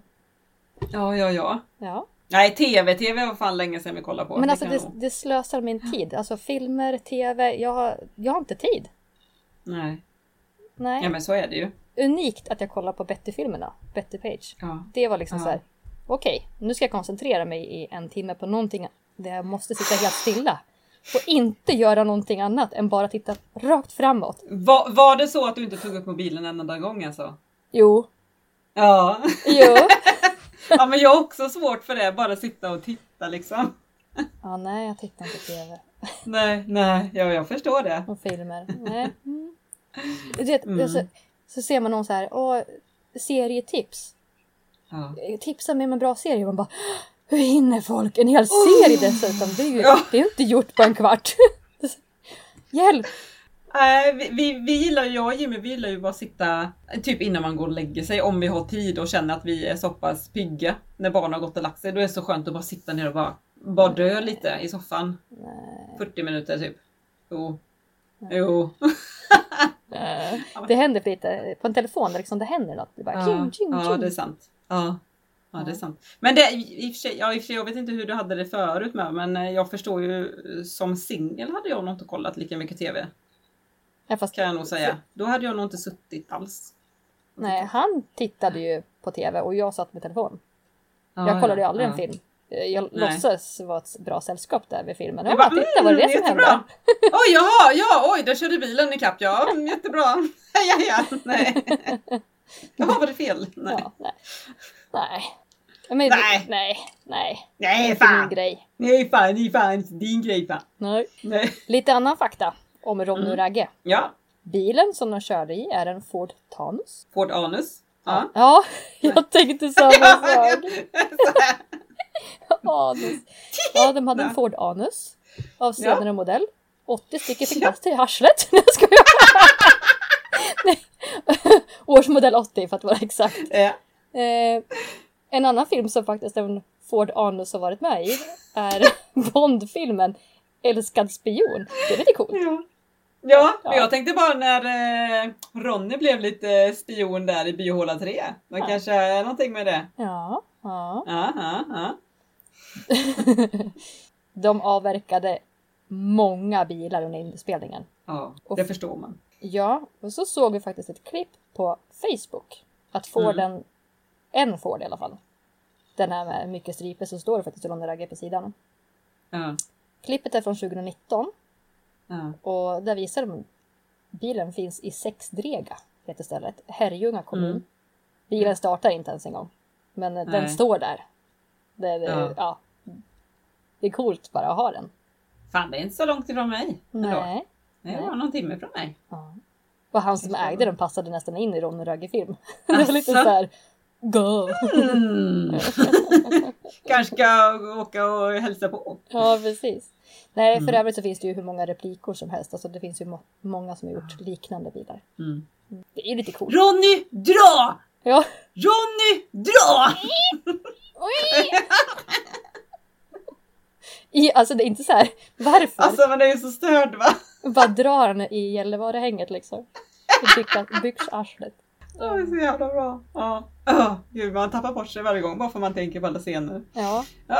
Ja ja ja. Ja. Nej TV, TV var fan länge sedan vi kollade på. Men alltså det, jag nog- det slösar min tid. Alltså filmer, TV, jag har, jag har inte tid. Nej. Nej. Ja men så är det ju. Unikt att jag kollar på Betty-filmerna, Betty Page. Ja. Det var liksom Ja. så här. okej, nu ska jag koncentrera mig i en timme på någonting där jag måste sitta helt stilla. Och inte göra någonting annat än bara titta rakt framåt. Var, var det så att du inte tog upp mobilen en enda gång alltså? Jo, Ja. jo. ja men jag har också svårt för det, bara sitta och titta liksom. Ja, nej, jag tittar inte på TV Nej, nej, ja, jag förstår det. och filmer. Nej. Mm. Vet, Mm. så, så ser man någon så här, åh, serietips. Ja. tipsa mig om en bra serie. Man bara Hur hinner folk en hel serie dessutom? Det är ju Ja. det är inte gjort på en kvart. Hjälp! Nej, vi, vi, vi gillar jag och Jimmy, vi gillar ju bara sitta typ innan man går och lägger sig om vi har tid och känner att vi är så pass pigga när barnen har gått och lagt sig. Då är det så skönt att bara sitta ner och bara, bara dö lite i soffan. Nej. 40 minuter typ. Jo. Jo. Eh, Det händer lite på en telefon liksom det händer något. Det bara Ja, tjing, tjing, ja, det är tjing. sant. Ja. Ja, det är sant. Men det, i, och för sig, ja, i och för sig, jag vet inte hur du hade det förut med, men eh, jag förstår ju eh, som singel hade jag nog inte kollat lika mycket TV. Ja, fast, Kan jag nog säga. Då hade jag nog inte suttit alls. nej, han tittade ju på TV och jag satt med telefon. Ja, jag kollade ju aldrig en film. Eh, Jag Nej. låtsas vara ett bra sällskap där vid filmen. Jag bara, bara, titta vad är det mm, som jättebra. händer? Oj, jaha, ja, oj, där körde bilen ikapp. Ja, mm, jättebra. Ja, ja, nej. Jaha, var det fel? Nej. Ja, nej. Nej. Men, Nej. nej. Nej, nej. Det är min fan. grej. Nej, fan, det är fan din grej, fan. Nej. Nej. Lite annan fakta om Ronny och Ragge. Ja, Bilen som de körde i är en Ford Taunus. Ford Anus. Ja. Ja, jag tänkte samma sak. Anus. Ja, de hade en. Ford Anus av Ja. senare modell. 80 stycken fick Ja. plats till arslet. Nej, jag skojar. Årsmodell 80 för att vara exakt. Ja. Eh, en annan film som faktiskt även Ford Anus har varit med i är Bondfilmen Älskad spion. Det är lite coolt. Ja. Ja, Ja. jag tänkte bara när eh, Ronny blev lite spion där i biohåla 3. Det Ja. kanske är någonting med det. Ja, ja. Ja, ja. De avverkade många bilar under inspelningen. ja Och- det förstår man. Ja, och så såg vi faktiskt ett klipp på Facebook. Att Forden, Mm. En Ford i alla fall. Den här med mycket striper så står det faktiskt Ronny Ragge på sidan. Ja, Klippet är från 2019 ja. och där visar de bilen finns i Sexdrega, heter stället. Herrljunga kommun. Mm. Bilen startar inte ens en gång. Men eh, den Nej. står där. Det, är- Ja. ja. det är coolt bara att ha den. Fan, det är inte så långt ifrån mig. ändå. Nej. Det var någon timme från mig. Ja. Och han som ägde den passade nästan in i Ronny Ragge-film. Det var lite Asså? så här. Go! Mm. Kanske ska åka och hälsa på. Ja, precis. Nej, för Mm. övrigt så finns det ju hur många replikor som helst. Alltså det finns ju må- många som har gjort liknande bilar. Mm. Det är lite coolt. Ronny, dra! Ja. Ronny, dra! I, alltså det är inte så här. Varför? Alltså man är ju så störd va? Bara drar han i Gällivarehänget liksom. I Det är så jävla bra. Ja. Oh, gud, man tappar bort sig varje gång bara för man tänker på alla scener. Ja. Ja.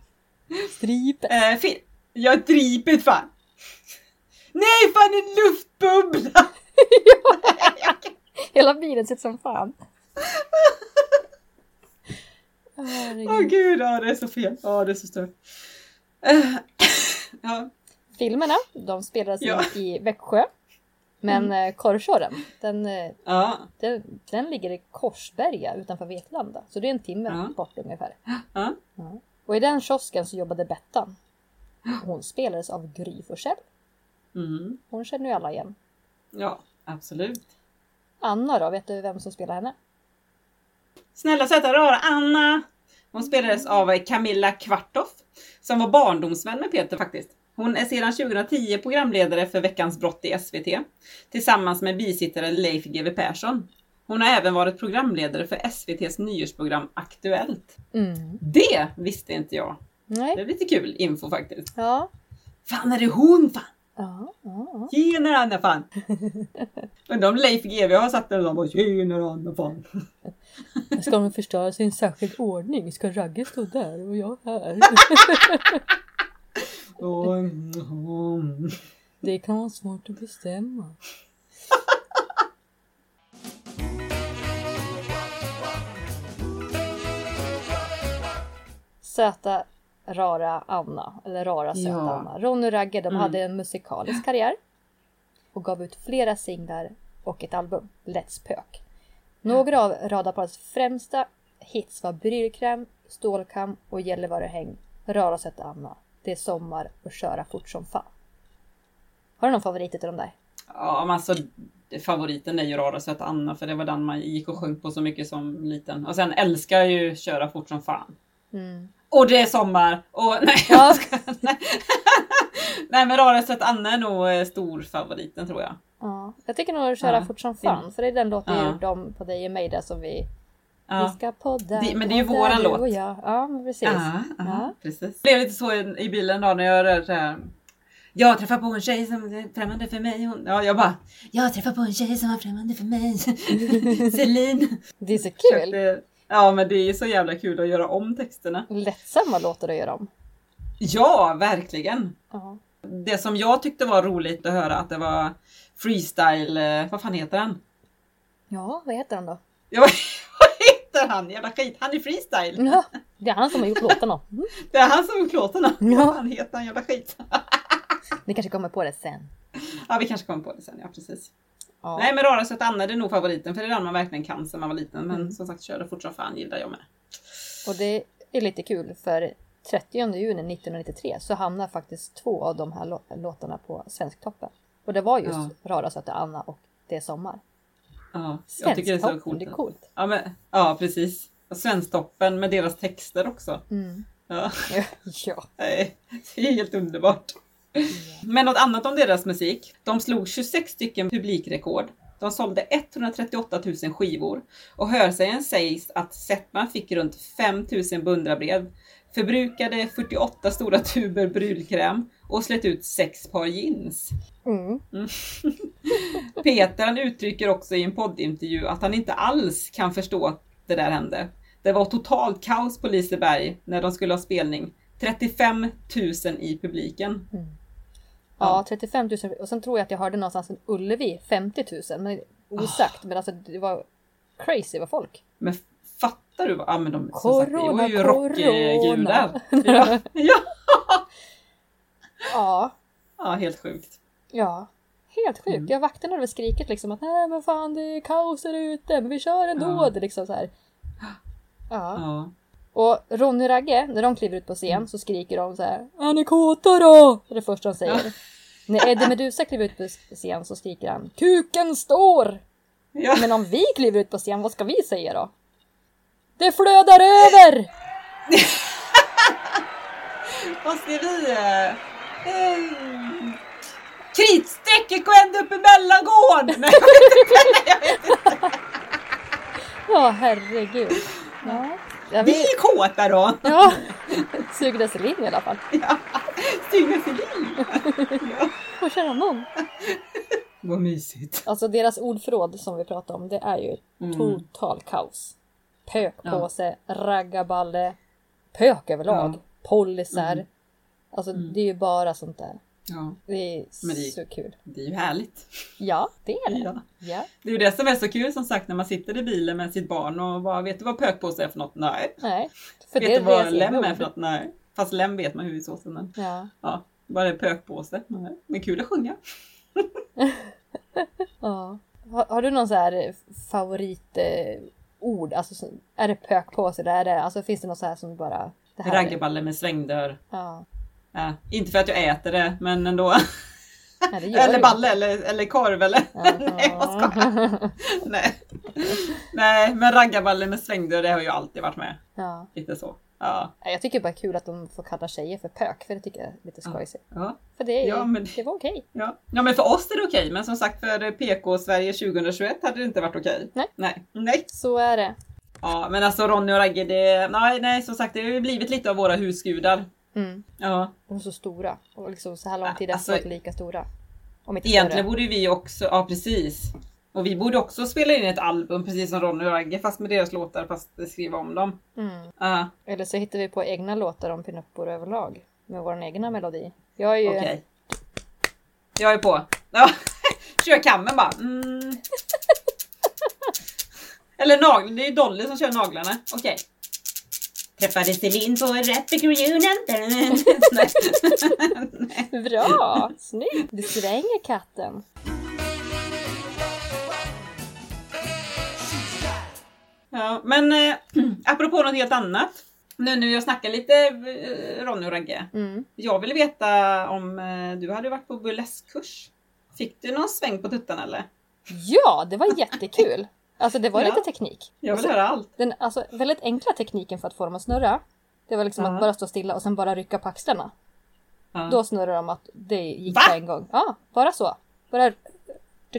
Stripet. Eh, jag dripet fan! Nej fan en luftbubbla! Hela bilen ut som fan. Åh Herregud. gud, ja det är så fel. Ja det är så stört. Eh, ja. Filmerna, de spelades Ja. i Växjö. Men mm. Korrkören, den, eh, Ja. den, den ligger i Korsberga utanför Vetlanda. Så det är en timme Ja. bort ungefär. Ja. Ja. Och i den kiosken så jobbade Bettan. Hon spelades av Gry Forssell. Mm. Hon känner ju alla igen. ja, absolut. Anna då, vet du vem som spelar henne? Snälla söta rara Anna! Hon spelades av Camilla Kvartoff som var barndomsvän med Peter faktiskt. Hon är sedan 2010 programledare för Veckans brott i SVT tillsammans med bisittare Leif GW Persson. Hon har även varit programledare för SVTs nyårsprogram Aktuellt. Mm. Det visste inte jag. Det Nej. är lite kul info faktiskt. Ja. Fan är det hon fan? Ja, ja, ja. Anna fan! Undrar om Leif GW har satt den och bara tjenare Anna fan. Ska de förstöra sin särskild ordning? Ska Ragge stå där och jag här? Det kan vara svårt att bestämma. Söta rara Anna, eller rara söta Ja. Anna. Ronny och Ragge de Mm. hade en musikalisk karriär och gav ut flera singlar och ett album, Let's Pök. Några av radarparets främsta hits var Brylkräm, Stålkam och Gällivarehäng, Rara söta Anna, Det är sommar och Köra fort som fan. Har du någon favorit utav de där? Ja, men alltså favoriten är ju Rara söta Anna för det var den man gick och sjöng på så mycket som liten. Och sen älskar jag ju Köra fort som fan. Mm. Och det är sommar! Och nej, Ja. jag skojar. nej. nej men Rara söta Anna är nog eh, stor favoriten tror jag. Ja, jag tycker nog att Köra Ja, fort som fan, för det är den låten Ja. om på dig och mig där som vi, vi Ja, ska podda. Det- men det är ju podda, våran låt. Och jag. Ja, precis. Ja. precis. Det blev lite så i, i bilen då när jag rör så här. Jag träffade på en tjej som är främmande för mig. Hon, ja, jag bara. Jag träffade på en tjej som var främmande för mig. Celine. Det är så kul. Försökte- Ja men det är så jävla kul att göra om texterna. Lättsamma låtar att göra om. Ja, verkligen. Ja. Det som jag tyckte var roligt att höra att det var freestyle, eh, vad fan heter han? ja, vad heter han då? Ja, vad heter han? Jävla skit, han är freestyle. Ja, det är han som har gjort låtarna. Mm. Det är han som har gjort låtarna. Ja. Fan heter han? Jävla skit. Ni kanske kommer på det sen. Ja, vi kanske kommer på det sen, ja precis. Ja. Nej men Rara söta Anna är nog favoriten för det är den man verkligen kan sen man var liten. Men Mm. som sagt, köra fort som fan gillar jag med. Och det är lite kul för 30 juni 1993 så hamnar faktiskt två av de här lå- låtarna på Svensktoppen. Och det var just Ja. Rara söta Anna och Det är sommar. Ja, jag tycker det är så coolt. det är coolt. Ja, men, ja precis. Och Svensktoppen med deras texter också. Mm. Ja. ja. Det är helt underbart. Men något annat om deras musik. De slog 26 stycken publikrekord De sålde 138 000 skivor och hörsägen sägs att Settman fick runt 5 000 beundrarbrev, förbrukade 48 stora tuber brudkräm och slet ut sex par jeans. Mm. Peter han uttrycker också i en poddintervju att han inte alls kan förstå att det där hände. Det var totalt kaos på Liseberg när de skulle ha spelning. 35 000 i publiken. Ja, 35 000. Och sen tror jag att jag hörde någonstans en Ullevi 50 000. Men osagt. Men alltså det var crazy vad folk. Men fattar du? vad- Ja men de som sagt, det Corona, var ju corona. rockgudar. Ja, ja, Ja, ja, helt sjukt. ja. Helt sjukt. Mm. Jag vakterna hade väl skrikit liksom att nej men fan det är kaos där ute men vi kör ändå. Ja. Det är liksom så här. Ja. Ja. Och Ronny och Ragge, när de kliver ut på scen så skriker de så här Är ni kåta då? Det är det första de säger. När Eddie Meduza kliver ut på scen så skriker han Kuken står! ja. Men om vi kliver ut på scen, vad ska vi säga då? Det flödar över! Vad ska vi... eh, Kritstrecket går ända upp i mellangården! Nej, jag vet inte. Ja, herregud. Ja, ja Vi är kåta då! Ja, Sugrens linje i alla fall. Ja. Stygga Selin! Ja. Känna någon. Vad mysigt. Alltså deras ordförråd som vi pratade om, det är ju Mm. total kaos. Pökpåse, raggarballe, pök överlag, Ja. pollisar. Mm. Alltså Mm. det är ju bara sånt där. Ja, Det är det- så kul. det är ju härligt. Ja, det är det. Ja. Ja. Det är ju det som är så kul som sagt när man sitter i bilen med sitt barn och bara, vet du vad pökpåse är för något? Nej. Nej. För vet det du vad lem är för något? Nej. Fast lem vet man hur i såsen men Ja. ja, vad är pökpåse? Nej. Men kul att sjunga. ja. Har, har du någon så här favoritord? Eh, ord? alltså, så- är det pökpåse? Eller är det, alltså, finns det något så här som bara... Det här Raggarballe med svängdörr. Ja. Ja, inte för att jag äter det men ändå. Nej, eller balle eller, eller korv eller. Nej jag skojar. Nej. Nej men raggarballe med svängdörr det har ju alltid varit med. ja. Lite så. Ja. Jag tycker bara kul att de får kalla tjejer för pök, för det tycker jag är lite skojsigt. Ja. För det, är, Ja, men- det var okej. Ja. ja men för oss är det okej men som sagt för PK-Sverige 2021 hade det inte varit okej. Nej. Nej. Nej. Så är det. Ja men alltså Ronny och Ragge det, nej, nej som sagt det har ju blivit lite av våra husgudar. Mm. Ja. De är så stora. Och liksom så här lång tid Alltså- efteråt lika stora. Om inte Egentligen större. borde vi också, ja precis. Och vi borde också spela in ett album precis som Ronny och Ragge fast med deras låtar fast skriva om dem. Mm. Ja, Eller så hittar vi på egna låtar om pinuppor överlag. Med vår egna melodi. Jag är ju... okej. Jag är på. Kör kammen bara. Mm. Eller naglarna, det är Dolly som kör naglarna. Okej. Träffade Celine på Rapid Reunion. Bra! Snyggt! Du svänger katten. Ja, men äh, apropå något helt annat. Nu när jag snackar lite eh, Ronny och Ragge. Mm. Jag vill veta om eh, du hade varit på burleskkurs. Fick du någon sväng på tuttarna eller? Ja, det var jättekul! Alltså det var Ja. lite teknik. Jag vill Alltså, höra allt. Den alltså, väldigt enkla tekniken för att få dem att snurra. Det var liksom Ja. att bara stå stilla och sen bara rycka på axlarna. Ja. Då snurrar de att det gick Va? på en gång. Ja, bara så. Bara...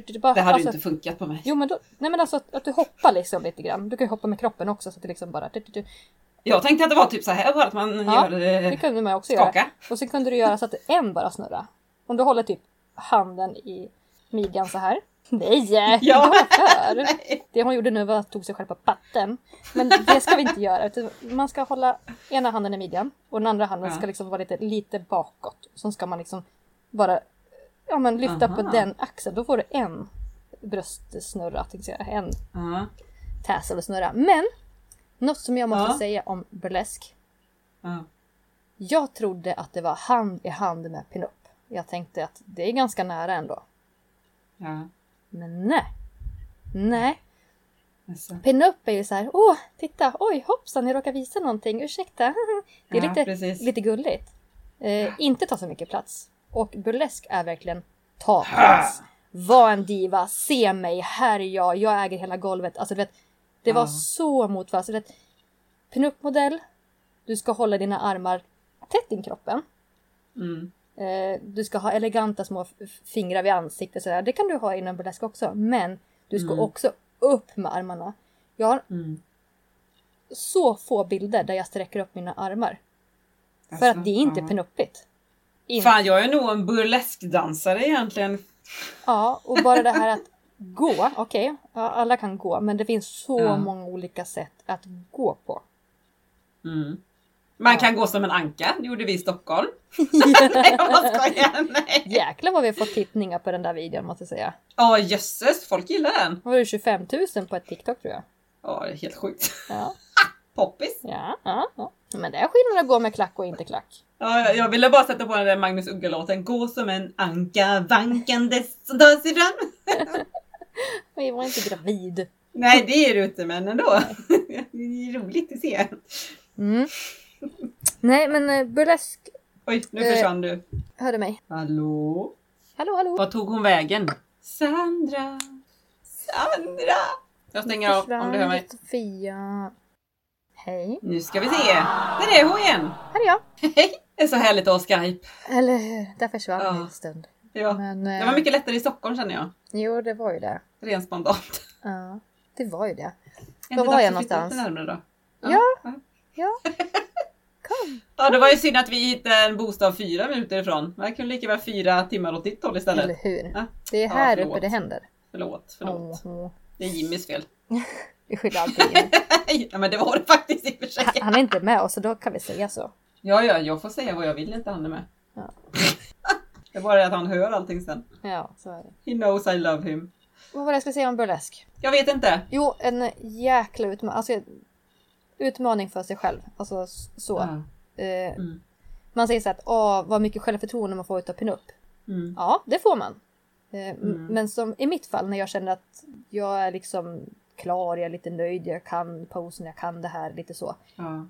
du- du- bara Det hade alltså, inte funkat på mig. Jo men då, nej men alltså att, att du hoppar liksom lite grann. Du kan ju hoppa med kroppen också så att det liksom bara... du- du- du- Jag tänkte att det var typ så här bara att man Ja, gör Det det. kunde man också göra. Skaka. Och så kunde du göra så att en bara snurrar. Om du håller typ handen i midjan så här. Nej! Ja. För. Det hon gjorde nu var att tog sig själv på patten. Men det ska vi inte göra. Man ska hålla ena handen i midjan och den andra handen Ja. ska liksom vara lite, lite bakåt. Så ska man liksom bara ja, men lyfta på Aha. den axeln. Då får du en bröstsnurra, tänkte jag säga. En Ja. tassel snurra. Men något som jag måste Ja. säga om burlesk. Ja. Jag trodde att det var hand i hand med pinup. Jag tänkte att det är ganska nära ändå. Ja. Men nej. Nej. Alltså. Pinup är ju så här, åh, titta, oj, hoppsan, jag råkar visa någonting, ursäkta. Det är Ja, lite, precis. lite gulligt. Eh, inte ta så mycket plats. Och burlesk är verkligen ta plats. Var en diva, se mig, här är jag, jag äger hela golvet. Alltså du vet, det var så. Du vet, pinup-modell, du ska hålla dina armar tätt in kroppen. Mm. Eh, du ska ha eleganta små fingrar vid ansiktet. Sådär. Det kan du ha inom burlesk också. Men Du ska Mm. också upp med armarna. Jag har Mm. så få bilder där jag sträcker upp mina armar. För Alltså, att det är inte ja. pinuppigt. In- Fan, jag är nog en burleskdansare egentligen. Ja, och bara det här att gå. Okej, ja, alla kan gå. Men det finns så Ja. många olika sätt att gå på. Mm. Man kan gå som en anka, det gjorde vi i Stockholm. Nej, jag skojar. Nej. Jäklar vad vi har fått tittningar på den där videon måste jag säga. Ja, jösses, folk gillar den. Var det 25 000 på ett TikTok tror jag. Ja, det är helt sjukt. Ja, Poppis. ja, ja. ja. Men det är skillnad att gå med klack och inte klack. Ja, jag- ville bara sätta på den där Magnus Uggla-låten. Gå som en anka vankandes fram. Jag var inte gravid. Nej, det är du inte, men ändå. Det är roligt att se. Mm. Nej men eh, burlesk Oj, nu Eh. försvann du. hörde mig. Hallå? Hallå hallå. Var tog hon vägen? Sandra! Sandra! Jag stänger av om du hör mig. Sofia. Hej. Nu ska vi se. Där är hon igen! Här är jag. Hej! Det är så härligt att ha Skype. Eller hur? Där försvann Ja. en stund. Ja. Men, Det eh, var mycket lättare i Stockholm känner jag. Jo det var ju det. Rent spontant. Ja, det var ju det. Är Var det var jag någonstans? lite närmare då? Ja. Ja. Kom. Ja, det var ju synd att vi hittade en bostad fyra minuter ifrån. Det kunde lika väl fyra timmar åt ditt håll istället. Eller hur? Ja. Det är Ja, här förlåt. uppe det händer. Förlåt, förlåt. Åh. Det är Jimmys fel. Vi skyller alltid in. ja, men det var det faktiskt i och för sig. Han- Han är inte med oss så då kan vi säga så. Ja, ja, jag får säga vad jag vill, inte han är med. Ja. det är bara det att han hör allting sen. Ja, så är det. He knows I love him. Vad var det jag skulle säga om burlesk? Jag vet inte. Jo, en jäkla utmaning. Alltså, utmaning för sig själv. Alltså så. Ja. Eh, Mm. Man säger så att åh, vad mycket självförtroende man får utav pinup. Mm. Ja, det får man. Eh, Mm. Men som i mitt fall när jag känner att jag är liksom klar, jag är lite nöjd, jag kan posen, jag kan det här, lite så. Ja.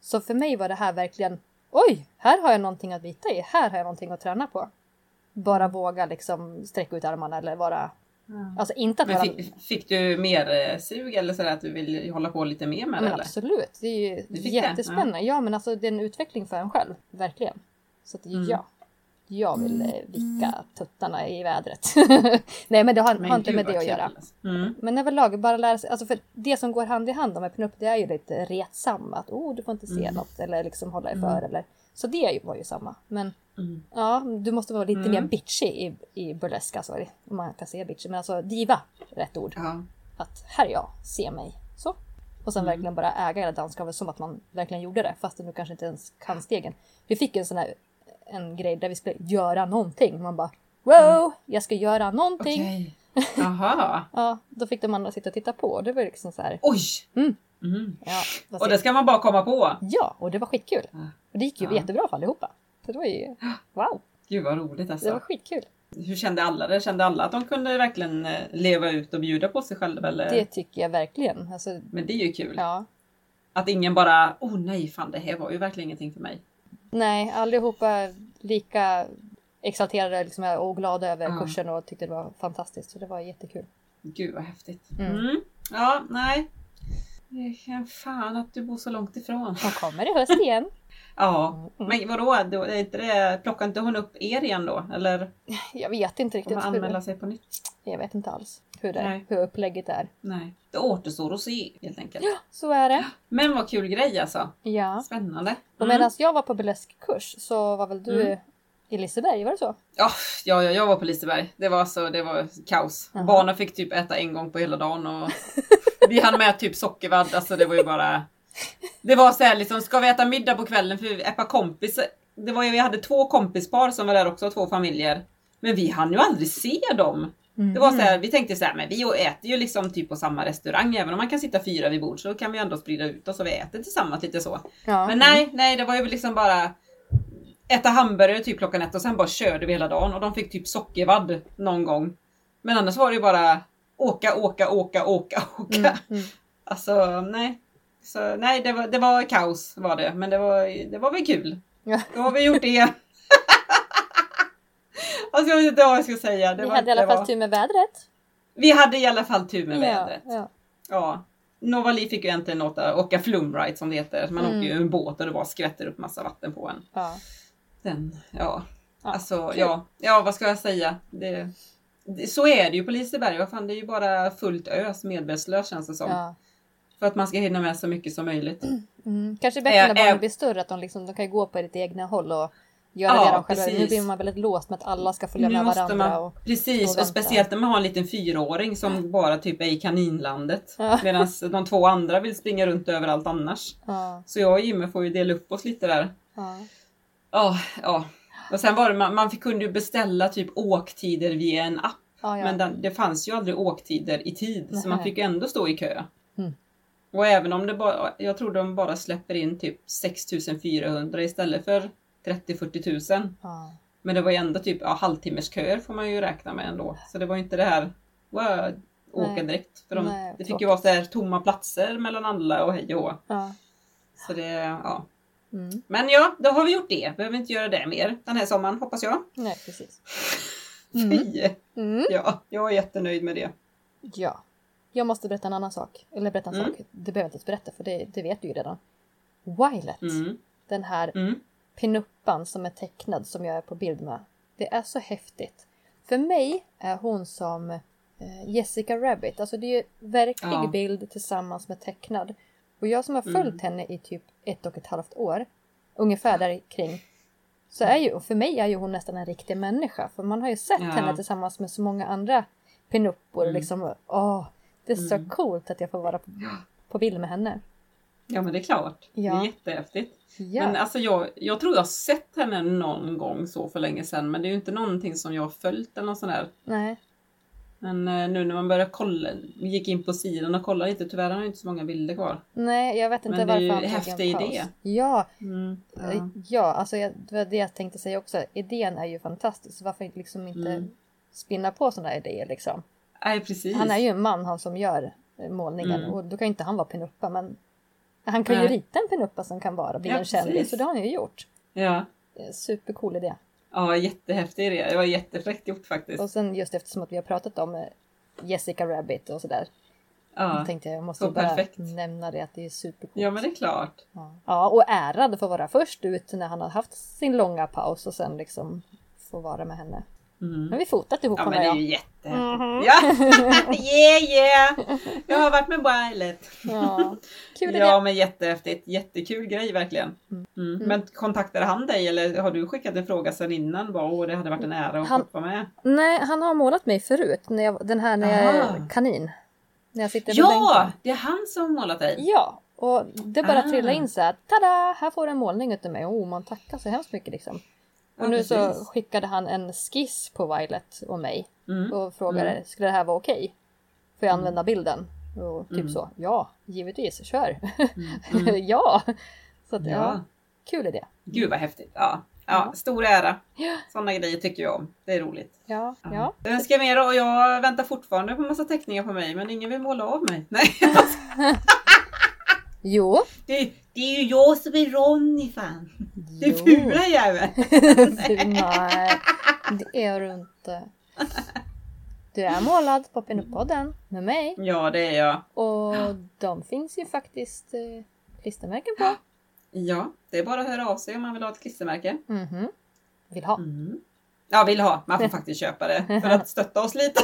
Så för mig var det här verkligen Oj, här har jag någonting att bita i. Här har jag någonting att träna på. Bara våga liksom sträcka ut armarna eller vara... Alltså inte att Men vara... fick, fick du mer eh, sug eller sådär att du vill hålla på lite mer med det men eller? absolut, det är ju fick det, jättespännande. Ja. men alltså det är en utveckling för en själv. Verkligen. Så att Mm. ja. Jag vill eh, vicka tuttarna i vädret. Nej men det har, har inte med det att göra. alltså. Mm. Men överlag bara lära sig, alltså för det som går hand i hand med pinup det är ju lite retsam. Att oh, du får inte se Mm. något eller liksom hålla dig Mm. för. Eller, så det var ju samma. Men Mm. ja, du måste vara lite Mm. mer bitchy i, i burlesk. Alltså, om man kan säga bitchy. Men alltså diva, rätt ord. Ja. Att här är jag, se mig. Så. Och sen Mm. verkligen bara äga hela dansgolvet som att man verkligen gjorde det. Fast du kanske inte ens kan stegen. Vi fick en sån här en grej där vi skulle göra någonting. Man bara wow, jag ska göra någonting. Okej. Jaha. Ja, då fick de andra sitta och titta på. Det var liksom så här. Oj! Mm. Mm. Ja, Och det ska man bara komma på. Ja, och det var skitkul. Och det gick ju Ja. jättebra för allihopa. Så det var ju wow, Gud vad roligt det var alltså. skitkul. Hur kände alla det? Kände alla att de kunde verkligen eh, leva ut och bjuda på sig själva? Eller? Det tycker jag verkligen. Alltså, Men det är ju kul. ja. Att ingen bara, oh nej fan det här var ju verkligen ingenting för mig. Nej, allihopa lika exalterade liksom, och glada över Ja. kursen och tyckte det var fantastiskt. Så det var jättekul. Gud vad häftigt. Mm. Mm. Ja, nej. Det är Fan att du bor så långt ifrån. Hon kommer i höst igen. Ja, Mm. men vadå? Då, är inte det, plockar inte hon upp er igen då? Eller Jag vet inte riktigt man hur, anmäla sig på nytt? Jag vet inte alls hur, det, hur upplägget är. Nej, det återstår att se helt enkelt. Ja, så är det. Men vad kul grej alltså. Ja. Spännande. Och Mm. medan jag var på burleskkurs så var väl du Mm. i Liseberg, var det så? Ja, ja, ja, jag var på Liseberg. Det var så, det var kaos. Jaha. Barnen fick typ äta en gång på hela dagen och vi hann med typ sockervadd. Alltså det var ju bara... Det var så här liksom, ska vi äta middag på kvällen för ett par kompisar. Det var ju, vi hade två kompispar som var där också, två familjer. Men vi hann ju aldrig se dem. Det var så här, vi tänkte så här, men vi äter ju liksom typ på samma restaurang. Även om man kan sitta fyra vid bord så kan vi ändå sprida ut oss och vi äter tillsammans lite så. Ja. Men nej, nej, det var ju liksom bara äta hamburgare typ klockan ett och sen bara körde vi hela dagen och de fick typ sockervadd någon gång. Men annars var det ju bara åka, åka, åka, åka, åka. Mm, mm. Alltså nej. Så nej, det var, det var kaos var det. Men det var, det var väl kul. Ja. Då har vi gjort det. alltså jag vet inte vad jag ska säga. Det Vi var, hade i alla fall var, tur med vädret. Vi hade i alla fall tur med Ja, vädret. ja. Ja. Novali fick ju äntligen åka, åka flumride som det heter. Man Mm. åker ju en båt och det bara skvätter upp massa vatten på en. Ja. Den, ja. Ja, Alltså, kul. ja. Ja, vad ska jag säga? Det, det- så är det ju på Liseberg. Vad fan, det är ju bara fullt ös medvetslös känns det som. Ja. För att man ska hinna med så mycket som möjligt. Mm. Kanske bättre Äh, när barnen äh. blir större, att de, liksom, de kan gå på ett egna håll och göra Ja, det de själva vill. Nu precis. blir man väldigt låst med att alla ska följa Nu med varandra. man- Och, Precis, och och, speciellt när man har en liten fyraåring som bara typ är i kaninlandet. Ja. Medan de två andra vill springa runt överallt annars. ja, Så jag och Jimmy får ju dela upp oss lite där. ja. Ja, ja. Och sen var det, man, man kunde ju beställa typ åktider via en app. Ja. Men den, det fanns ju aldrig åktider i tid, så man Nej. fick ju ändå stå i kö. Mm. Och även om det bara, jag tror de bara släpper in typ 6400 istället för 30-40 000. ja. Men det var ju ändå typ ja, halvtimmesköer får man ju räkna med ändå. Så det var ju inte det här, wow, åka direkt. För de, Nej, det fick ju vara så här tomma platser mellan alla och hej och ja. Så det, ja. Mm. Men ja, då har vi gjort det. Behöver inte göra det mer den här sommaren hoppas jag. Nej, precis. Fy! Mm. Ja, jag är jättenöjd med det. Ja. Jag måste berätta en annan sak. Eller berätta en Mm. sak. Det behöver jag inte ens berätta för det, det vet du ju redan. Violet. Mm. Den här Mm. pinuppan som är tecknad som jag är på bild med. Det är så häftigt. För mig är hon som eh, Jessica Rabbit. Alltså det är ju verklig Ja. bild tillsammans med tecknad. Och jag som har Mm. följt henne i typ ett och ett halvt år. Ungefär där kring. Så är ju, och för mig är ju hon nästan en riktig människa. För man har ju sett Ja. henne tillsammans med så många andra pinuppor. Mm. Liksom, åh, det är så Mm. coolt att jag får vara på, på bild med henne. Ja men det är klart. Det Ja. är jättehäftigt. Ja. Men alltså jag, jag tror jag har sett henne någon gång så för länge sedan men det är ju inte någonting som jag har följt eller något sånt där. Nej. Men eh, nu när man börjar kolla, gick in på sidan och kollade lite, tyvärr har jag inte så många bilder kvar. Nej, jag vet inte Men det är varför ju han tog en häftig idé. Ja, Mm. ja. Ja. ja alltså jag, det var det jag tänkte säga också. Idén är ju fantastisk. Varför liksom inte Mm. spinna på sådana idéer liksom? Nej precis. Han är ju en man han som gör eh, målningen Mm. och då kan ju inte han vara pinuppa men han kan ju Nej. rita en pinuppa som kan vara, bli Ja, en kändis och det har han ju gjort. Ja. Eh, Supercool idé. ja, jättehäftig idé. Det var jättefräckt gjort faktiskt. Och sen just eftersom att vi har pratat om eh, Jessica Rabbit och sådär. Då Ja. tänkte jag måste så ju bara perfekt. nämna det att det är supercoolt. ja men det är klart. Ja. ja, och ärad för att vara först ut när han har haft sin långa paus och sen liksom få vara med henne. Mm. Men vi fotat ihop Ja honom men det är ja. ju jättehäftigt. Mhm. Ja! yeah yeah! Jag har varit med Violet. ja. Kul. Ja men jättehäftigt. Jättekul grej verkligen. Mm. Mm. Men kontaktade han dig eller har du skickat en fråga sedan innan? Bara, Åh det hade varit en ära att Han- få vara med. Nej, han har målat mig förut. När jag, den här när jag är kanin. När jag sitter Ja! bänken. Det är han som har målat dig. Ja, och det bara Ah. trillade in så här. Tada! Här får du en målning utav mig. Oh, man tackar så hemskt mycket liksom. Och nu så precis. skickade han en skiss på Violet och mig. Mm. Och frågade, Mm. skulle det här vara okej? Får jag använda bilden? Och typ Mm. så, ja, givetvis, kör! Mm. Mm. ja! Så att, ja. Ja. kul idé. Gud vad häftigt. Ja. Ja, Ja. stor ära. Ja. Sådana grejer tycker jag om. Det är roligt. Ja, ja. Jag önskar mer och jag väntar fortfarande på massa teckningar på mig men ingen vill måla av mig. Nej, Jo. det, det är ju jag som är Ronny fan. Det är jo. fula jävel. Nej, det är du inte. Du är målad på Pinup-podden med mig. Ja det är jag. Och de finns ju faktiskt eh, klistermärken på. Ja, det är bara att höra av sig om man vill ha ett klistermärke. Mhm. Vill ha. Mm. Ja, vill ha. Man får faktiskt köpa det för att stötta oss lite.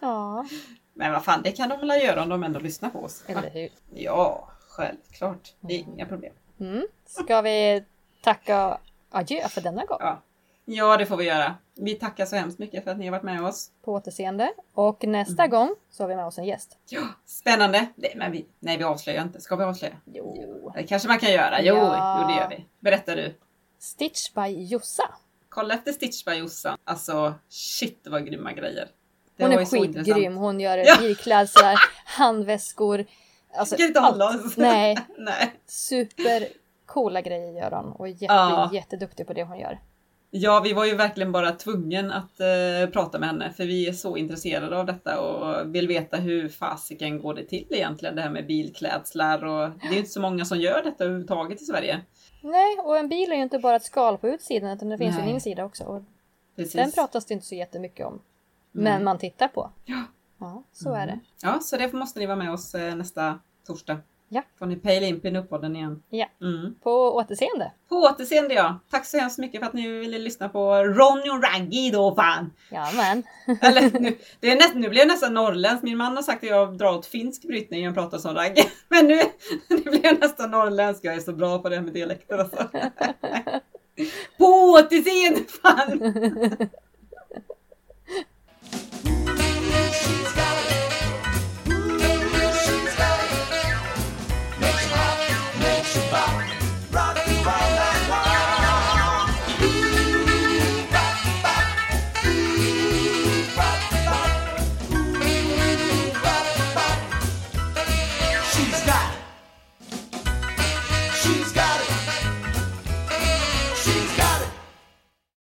Ja, Men vad fan, det kan de väl göra om de ändå lyssnar på oss. eller hur? Ja, självklart. Det är inga problem. Mm. Ska vi tacka adjö för denna gång? Ja. ja, det får vi göra. Vi tackar så hemskt mycket för att ni har varit med oss. På återseende. Och nästa Mm. gång så har vi med oss en gäst. Ja, spännande. Nej, men vi, nej, vi avslöjar inte. Ska vi avslöja? Jo. Det kanske man kan göra. Jo, Ja. jo det gör vi. Berätta du. Stitch by Jossa. Kolla efter Stitch by Jossan. Alltså, shit vad grymma grejer. Det Hon är skitgrym. Hon gör Ja. bilklädslar, handväskor. Alltså, Ska inte hålla oss. Nej, nej. supercoola grejer gör hon. Och jätte, Ja. jätteduktig på det hon gör. Ja, vi var ju verkligen bara tvungen att eh, prata med henne för vi är så intresserade av detta och vill veta hur fasiken går det till egentligen det här med bilklädslar och det är ju inte så många som gör detta överhuvudtaget i Sverige. Nej, och en bil är ju inte bara ett skal på utsidan utan det finns ju en insida också. Och Precis. den pratas det inte så jättemycket om. Men man tittar på. Ja. Ja, så är det. Ja, så det måste ni vara med oss eh, nästa torsdag. Ja. Får ni pejla in Pinup-podden igen. Ja. Mm. På återseende. På återseende ja. Tack så hemskt mycket för att ni ville lyssna på Ronny och Raggy då fan. Jajamän. Eller nu, det är näst, nu blir jag nästan norrländsk. Min man har sagt att jag drar åt finsk brytning när jag pratar som Raggy. Men nu, nu blir jag nästan norrländsk. Jag är så bra på det här med dialekter alltså. På återseende fan!